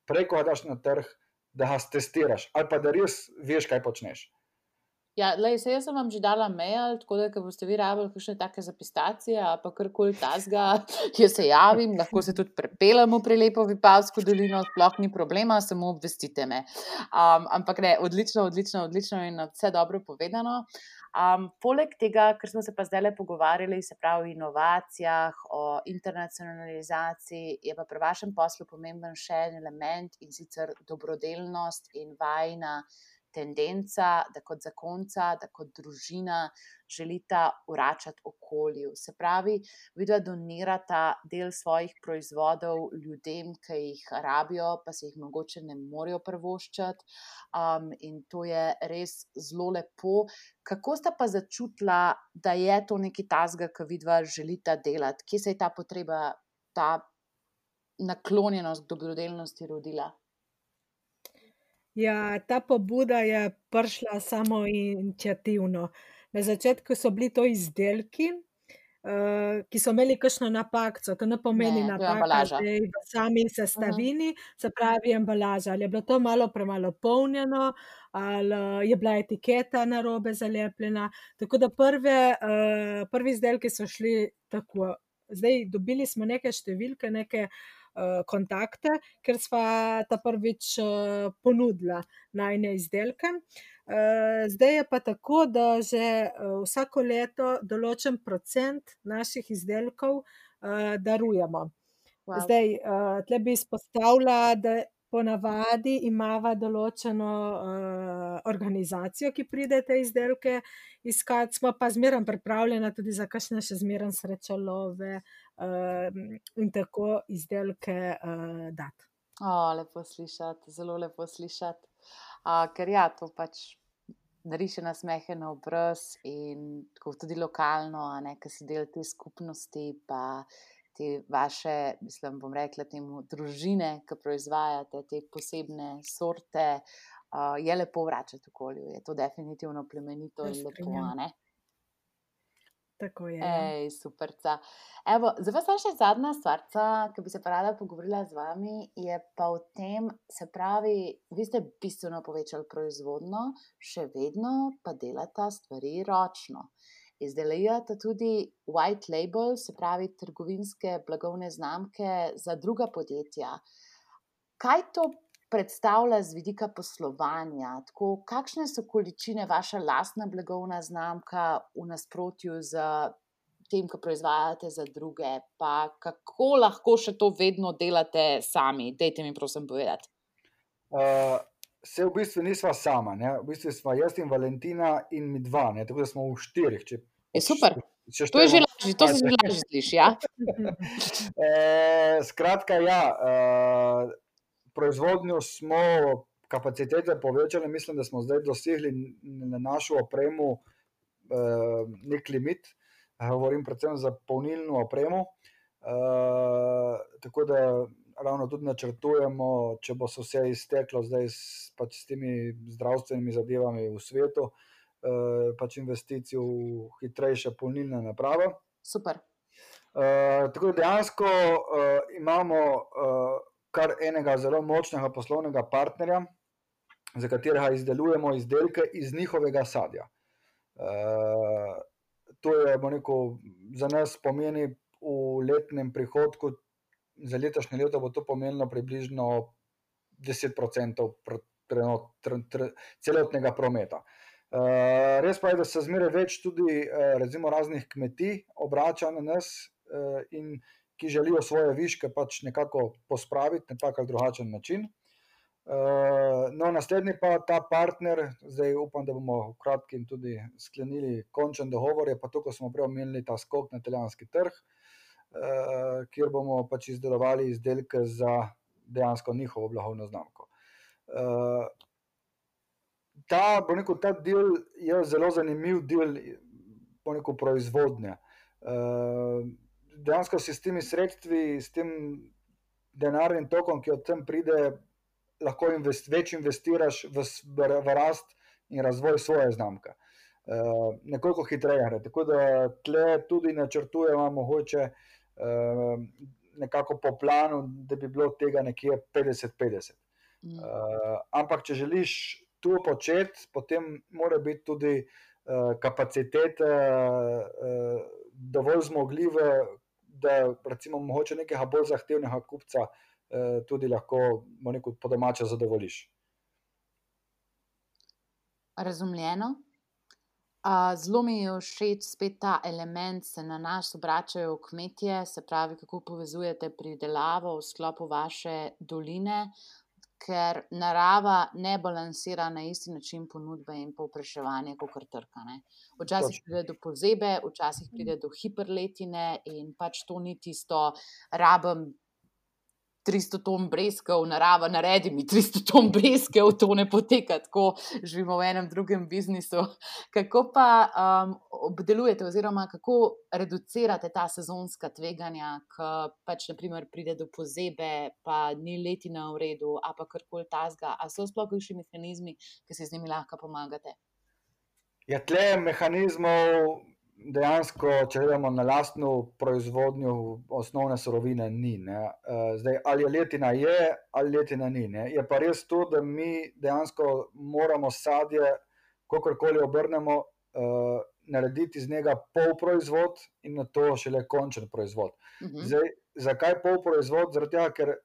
Speaker 2: preko daš na trg da ga testiraš, ali pa da res veš, kaj počneš.
Speaker 1: Ja, lej, se jaz sem vam že dala mail, tako da boste vi rabili kakšne take zapistacije, pa karkoli tasga, jaz se javim, lahko se tudi prepelemo pri lepo Vipavsko dolino, sploh ni problema, samo obvestite me. Um, ampak ne, odlično, odlično, odlično in vse dobro povedano. Um, poleg tega, ker smo se pa zdaj le pogovarjali, se pravi o inovacijah, o internacionalizaciji, je pa pri vašem poslu pomemben še en element in sicer dobrodelnost in vajna tendenca, da kot zakonca, da kot družina želita vračati okolju. Se pravi, vidva donirata del svojih proizvodov ljudem, ki jih rabijo, pa se jih mogoče ne morejo prvoščati. Um, in to je res zelo lepo. Kako sta pa začutila, da je to nekaj tasga, ki vidva želita delati? Kje se je ta potreba, ta naklonjenost k dobrodelnosti rodila?
Speaker 3: Ja, ta pobuda je prišla samo iniciativno. Na začetku so bili to izdelki, uh, ki so imeli kakšno napako, to ne pomeni napaka v sami sestavini, uh -huh. se pravi embalaža. Ali je bilo to malo premalo polnjeno, ali je bila etiketa na robe zalepljena. Tako da prve, uh, prvi izdelki so šli tako. Zdaj dobili smo neke številke, neke. Eh, kontakte, ker sva ta prvič eh, ponudila najne izdelke. Eh, zdaj je pa tako, da že vsako leto določen procent naših izdelkov darujemo. Wow. Zdaj, tle bi izpostavila, da ponavadi imava določeno uh, organizacijo, ki pride te izdelke iskati, smo pa zmeraj pripravljena tudi za kakšne še zmeraj srečalove uh, in tako izdelke uh, dati.
Speaker 1: O, lepo slišati, zelo lepo slišati. Uh, ker ja, to pač nariše nas mehe na obraz in tako tudi lokalno, a ne, ki si del te skupnosti, pa te vaše, mislim, bom rekla, temu družine, ki proizvajate te posebne sorte, uh, je lepo vračati okolju. Je to definitivno plemenito in lepo. Ne?
Speaker 3: Tako je.
Speaker 1: Ja. Ej, super. Evo, za vas je še zadnja stvar, ki bi se rada pogovorila z vami, je pa v tem, se pravi, vi ste bistveno povečali proizvodno, še vedno pa delate stvari ročno izdelujete tudi white label, se pravi trgovinske blagovne znamke za druga podjetja. Kaj to predstavlja z vidika poslovanja? Tako, kakšne so količine vaša lastna blagovna znamka v nasprotju z tem, ko proizvajate za druge? Pa kako lahko še to vedno delate sami? Dajte mi, prosim, povedati.
Speaker 2: Uh... Se v bistvu nisva sama, ne? v bistvu smo jaz in Valentina in mi dva, ne? tako da smo v štirih, če
Speaker 1: Je super. To je že lažje, to se že lažje sliši. Ja?
Speaker 2: e, skratka, ja, e, proizvodnjo smo kapacitete povečali, mislim, da smo zdaj dosegli na našo opremo uh, nek limit. Govorim predvsem za polnilno opremo. Uh, tako da ravno tudi načrtujemo, če bo se vse izteklo zdaj s, pač s temi zdravstvenimi zadevami v svetu, pač investicijo v hitrejše polnilne naprave.
Speaker 1: Super.
Speaker 2: Uh, tako da dejansko uh, imamo uh, kar enega zelo močnega poslovnega partnerja, za katerega izdelujemo izdelke iz njihovega sadja. Uh, to je, rekel, za nas pomeni v letnem prihodku, za letošnje leto bo to pomenilo približno 10% pr, tr, tr, tr, celotnega prometa. Uh, res pa je, da se zmeraj več tudi uh, raznih kmetij obrača na nas uh, in ki želijo svoje viške pač nekako pospraviti na tak ali drugačen način. Uh, no, naslednji pa ta partner, zdaj upam, da bomo v kratkem tudi sklenili končen dogovor, je pa to, ko smo prej omenili ta skok na italijanski trg, uh, kjer bomo pač izdelovali izdelke za dejansko njihovo blagovno znamko. Uh, ta, rekel, ta del je zelo zanimiv del rekel, proizvodnje. Uh, dejansko si s temi sredstvi, s tem denarnim tokom, ki od tam pride, lahko invest, več investiraš v, v rast in razvoj svoje znamke. Uh, nekoliko hitreje. Tako da tle tudi načrtujemo, mogoče uh, nekako po planu, da bi bilo tega nekje 50-50. Uh, ampak, če želiš to početi, potem mora biti tudi uh, kapacitete uh, dovolj zmogljive, da recimo mogoče nekega bolj zahtevnega kupca uh, tudi lahko neko po domače zadovoljiš.
Speaker 1: Razumljeno. Zelo mi je všeč spet ta element, se na nas obračajo kmetje, se pravi, kako povezujete pridelavo v sklopu vaše doline, ker narava ne balansira na isti način ponudbe in povpraševanja, kot kar trka. Ne. Včasih pride do pozebe, včasih pride do hiperletine in pač to ni tisto, rabim 300 ton brezkev, narava, naredi mi 300 ton brezkev, to ne poteka tako, živimo v enem drugem biznisu. Kako pa um, obdelujete, oziroma kako reducirate ta sezonska tveganja, ki pač naprimer pride do pozebe, pa ni letina v redu, a pa karkoli tasga, a so sploh kakšni mehanizmi, ki se z njimi lahko pomagate?
Speaker 2: Ja, tle mehanizmov dejansko, če gledamo na lastno proizvodnjo, osnovne surovine ni. Ne. Eh, zdaj, ali je letina je, ali letina ni. Ne. Je pa res to, da mi dejansko moramo sadje, kakorkoli obrnemo, uh, narediti iz njega pol proizvod in na to šele končen proizvod. Mhm. Zdaj, zakaj pol proizvod? Tega, ker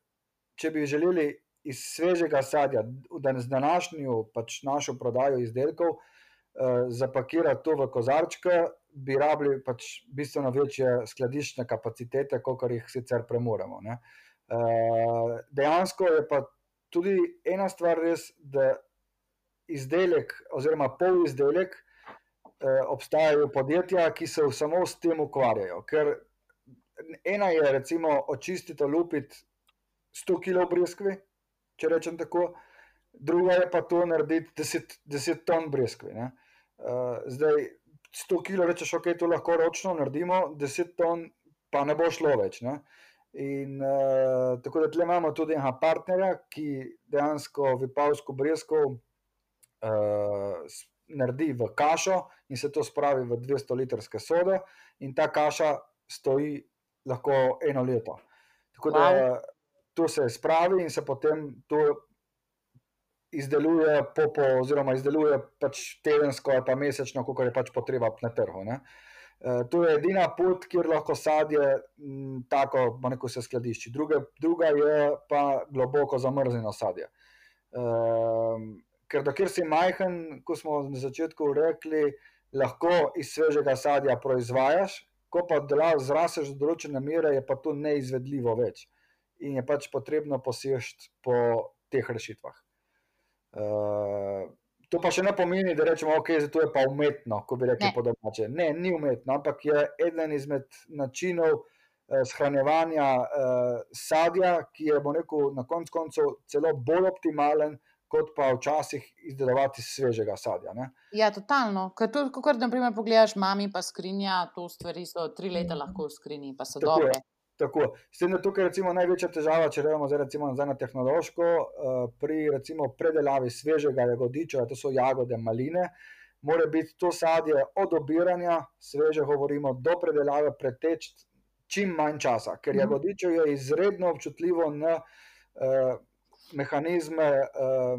Speaker 2: če bi želeli iz svežega sadja, da z današnjo pač našo prodajo izdelkov, uh, zapakirati to v kozarčke, bi rabili pač bistveno večje skladiščne kapacitete, kot jih sicer premoremo. Ne. Eh, dejansko je pa tudi ena stvar res, da izdelek, oziroma pol izdelek, eh, obstajajo podjetja, ki se samo s tem ukvarjajo. Ker ena je, recimo, očistiti, lupiti 100 kg breskve, če rečem tako, druga je pa to narediti 10, 10 ton breskve. Uh, zdaj, 100 kg, rečeš, ok, to lahko ročno naredimo, 10 ton, pa ne bo šlo več. Ne? In uh, tako da tle imamo tudi enega partnerja, ki dejansko vipavsko brezko uh, naredi v kašo in se to spravi v 200 litrske sode, in ta kaša stoji lahko eno leto. Tako da to se spravi in se potem to izdeluje popo, oziroma izdeluje pač tedensko ali pa mesečno, kako je pač potreba na trgu. E, to je edina pot, kjer lahko sadje m, tako, neko se skladišči. Druge, druga je pa globoko zamrznjeno sadje. Um, ker dokler si majhen, ko smo na začetku rekli, lahko iz svežega sadja proizvajaš, ko pa zraseš do določene mere, je pa to neizvedljivo več. In je pač potrebno posežti po teh rešitvah. Uh, to pa še ne pomeni, da rečemo, da okay, je pa umetno, ko bi rekli po domače. Ne, ni umetno, ampak je eden izmed načinov uh, shranjevanja uh, sadja, ki je rekel, na koncu koncev celo bolj optimalen kot pa včasih izdelovati svežega sadja. Ne?
Speaker 1: Ja, totalno. Ker to, kot naprimer, pogledaš, mami pa skrinja, to stvari so tri leta lahko v skrinji, pa so
Speaker 2: Tako je. Tako. S tem, da tukaj recimo največja težava, če gremo zdaj recimo nazaj na tehnološko, eh, pri recimo predelavi svežega jagodiča, to so jagode, maline, mora biti to sadje od obiranja, sveže govorimo, do predelave preteč čim manj časa, ker
Speaker 1: Mhm.
Speaker 2: jagodiče je izredno občutljivo na eh, mehanizme eh,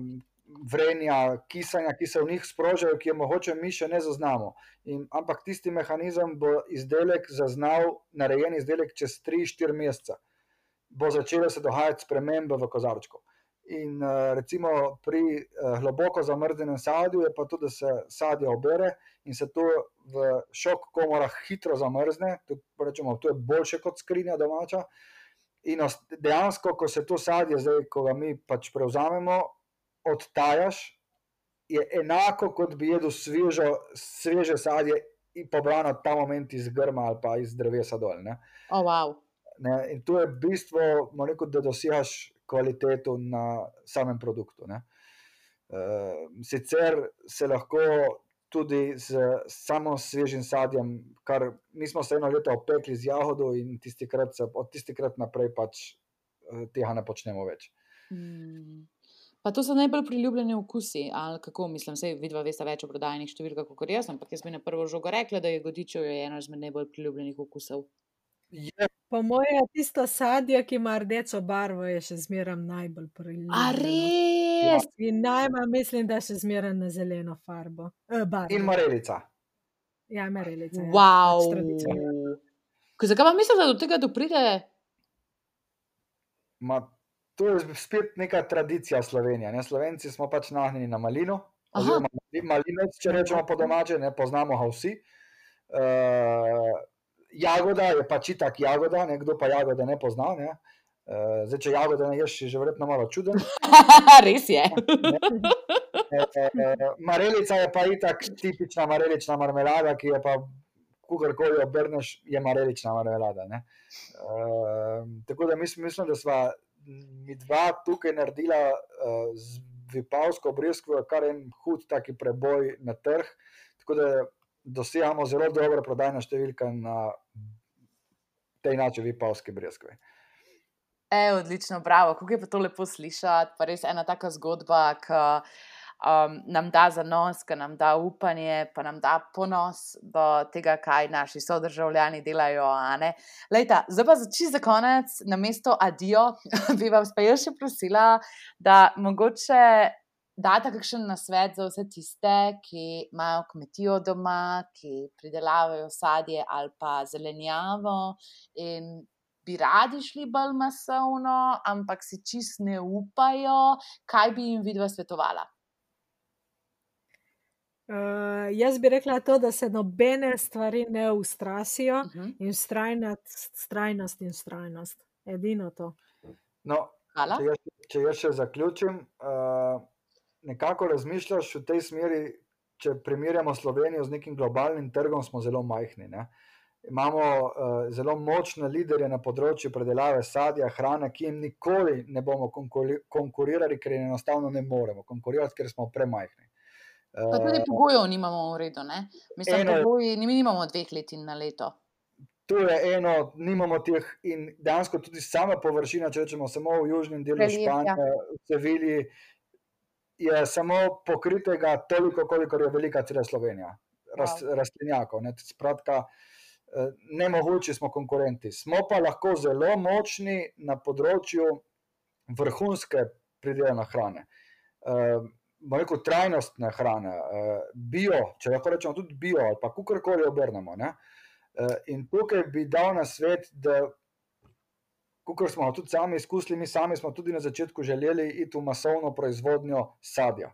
Speaker 2: vrenja, kisanja, ki se v njih sprožajo, ki je mogoče mi še ne zaznamo. In, ampak tisti mehanizem bo izdelek zaznal, narejen izdelek čez 3-4 mesece. Bo začela se dogajati spremembe v kozarčku. In uh, recimo pri uh, globoko zamrznenem sadju je pa tudi, da se sadje obere in se to v šok komorah hitro zamrzne. To, rečemo, to je boljše kot skrinja domača. In dejansko, ko se to sadje, zdaj, ko ga mi pač prevzamemo, odtajaš, je enako, kot bi jedel svežo, sveže sadje in pobrano ta moment iz grma ali pa iz drevesa dol. Ne?
Speaker 1: O, wow.
Speaker 2: Ne? In to je bistvo, rekel, da dosegaš kvaliteto na samem produktu. Ne? Uh, sicer se lahko tudi z samo svežim sadjem, kar mi smo se eno leto opekli z jagodo, in tistikrat se, od tistikrat naprej pač uh, tega ne počnemo več.
Speaker 1: Mm. Pa to so najbolj priljubljeni okusi, ali kako mislim, vse vidva veste več o prodajnih številkah kot jaz, ampak jaz bi na prvo žogo rekla, da je godičev je eno izmed najbolj priljubljenih okusov.
Speaker 2: Je
Speaker 3: Po mojem, tisto sadje, ki ima rdečo barvo, je še zmeraj najbolj
Speaker 1: A
Speaker 3: priljubljeno.
Speaker 1: res?
Speaker 3: In najmanj mislim, da še zmeraj na zeleno farbo. Eh, barvo.
Speaker 2: in marelica.
Speaker 3: Ja, merelica. ja.
Speaker 1: Wow.
Speaker 3: Pač
Speaker 1: zakaj pa mislim, da do tega dopride?
Speaker 2: Ma, to je spet neka tradicija Slovenije. Ne? Slovenci smo pač nahnjeni na malino, oziroma malinec, če rečemo po domače, ne poznamo ga vsi. Uh, jagoda je pač itak jagoda, nekdo pa jagode ne pozna. Ne? Uh, zdaj, če jagode ne ješ, si že verjetno malo čuden.
Speaker 1: res je.
Speaker 2: Uh, marelica je pa itak tipična marelična marmelada, ki je pa, kugarkoli obrneš, je marelična marmelada. ne. Uh, tako da mislim, mislim da sva mi dva tukaj naredila uh, z Vipavsko breskvo kar en hud taki preboj na trg, tako da dosegamo zelo dobro prodajna številka na tej nači Vipavski breskvi.
Speaker 1: E, odlično, bravo, kako je pa to lepo slišati. Pa res ena taka zgodba, ki um, nam da zanos, ki nam da upanje, pa nam da ponos do tega, kaj naši sodržavljani delajo. zdaj pa za čisto za konec, na mesto adijo, bi vas pa jaz še prosila, da mogoče date kakšen nasvet za vse tiste, ki imajo kmetijo doma, ki pridelavajo sadje ali pa zelenjavo in bi radi šli bolj masovno, ampak si čist ne upajo, kaj bi jim vidva svetovala.
Speaker 3: Uh, jaz bi rekla to, da se nobene stvari ne ustrasijo
Speaker 1: Uh -huh.
Speaker 3: in strajnost, strajnost in strajnost. Edino to.
Speaker 2: No,
Speaker 1: Hvala.
Speaker 2: Če jaz, če jaz še zaključim, uh, nekako razmišljaš v tej smeri, če primerjamo Slovenijo z nekim globalnim trgom, smo zelo majhni. Ne? Imamo uh, zelo močne liderje na področju predelave sadja, hrane, ki jim nikoli ne bomo konkuri- konkurirali, ker enostavno ne moremo konkurirati, ker smo premajhni.
Speaker 1: Pa tudi pogojev nimamo v redu. Ne? Mislim,
Speaker 2: je-
Speaker 1: pogoji, mi nimamo dveh letin na leto.
Speaker 2: To je eno, nimamo teh, in dejansko tudi sama površina, če rečemo samo v južnem delu
Speaker 1: Prelijevja.
Speaker 2: Španije, v Sevilji, je samo pokritega toliko, kolikor je velika cela Slovenija, rast, rastlinjakov. Ne, skratka, eh, nemogoče smo konkurenti. Smo pa lahko zelo močni na področju vrhunske pridelane hrane. Uh, rekel, trajnostne hrane, uh, bio, če lahko rečemo tudi bio, ali pa kakorkoli obrnemo. Ne? Uh, in tukaj bi dal na svet, da, kot smo tudi sami izkusili, mi sami smo tudi na začetku želeli iti v masovno proizvodnjo sadja.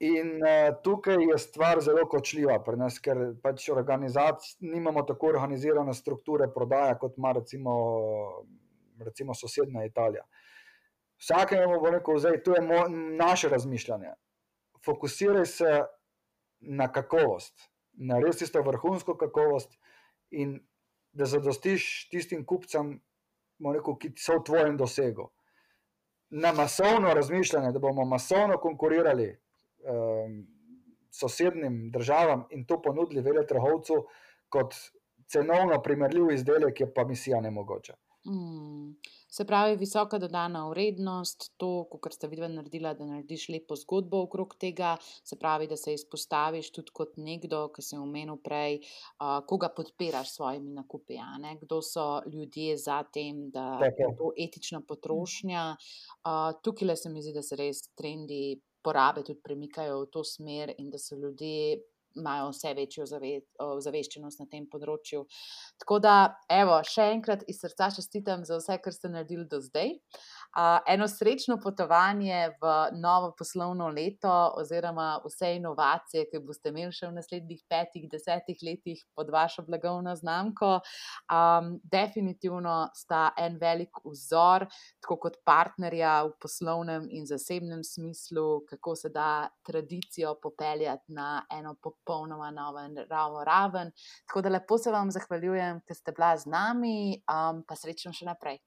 Speaker 2: In uh, tukaj je stvar zelo kočljiva pri nas, ker pač nimamo tako organizirane strukture prodaje, kot ima recimo, recimo sosednja Italija. Vsakemu bo rekel, da to je mo, naše razmišljanje. Fokusiraj se na kakovost, na res tisto vrhunsko kakovost, in da zadostiš tistim kupcem, rekel, ki so v tvojem dosegu. na masovno razmišljanje, da bomo masovno konkurirali um, sosednjim državam in to ponudili veletrhovcu kot cenovno primerljiv izdelek, je pa misija nemogoča.
Speaker 1: Mm. Se pravi, visoka dodana vrednost, to, kar ste videli, naredila, da narediš lepo zgodbo okrog tega, se pravi, da se izpostaviš tudi kot nekdo, ki si omenil prej, uh, koga podpiraš s svojimi nakupi. Kdo so ljudje za tem, da je to etična potrošnja. Uh, tukaj le se mi zdi, da se res trendi porabe tudi premikajo v to smer in da so ljudje imajo vse večjo zaveščenost na tem področju. Tako da, evo, še enkrat iz srca čestitam za vse, kar ste naredili do zdaj. Uh, eno srečno potovanje v novo poslovno leto, oziroma vse inovacije, ki boste imeli še v naslednjih petih, desetih letih pod vašo blagovno znamko. Um, definitivno sta en velik vzor, tako kot partnerja v poslovnem in zasebnem smislu, kako se da tradicijo popeljati na eno popolnoma novo raven. Tako da lepo se vam zahvaljujem, ker ste bila z nami, um, pa srečno še naprej.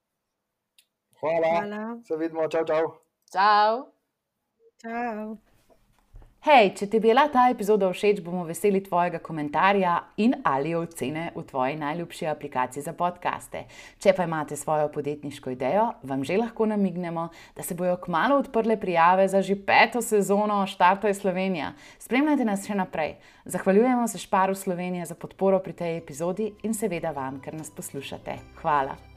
Speaker 2: Hvala. Hvala. Se vidimo, čau, čau.
Speaker 1: Čau.
Speaker 3: čau.
Speaker 1: Hej, če ti je bila ta epizoda všeč, bomo veseli tvojega komentarja in ali ocene v tvoji najljubši aplikaciji za podkaste. Če pa imate svojo podjetniško idejo, vam že lahko namignemo, da se bojo kmalo odprle prijave za že peto sezono Štarta je Slovenija. Spremljajte nas še naprej. Zahvaljujemo se Šparu Slovenije za podporo pri tej epizodi in seveda vam, ker nas poslušate. Hvala.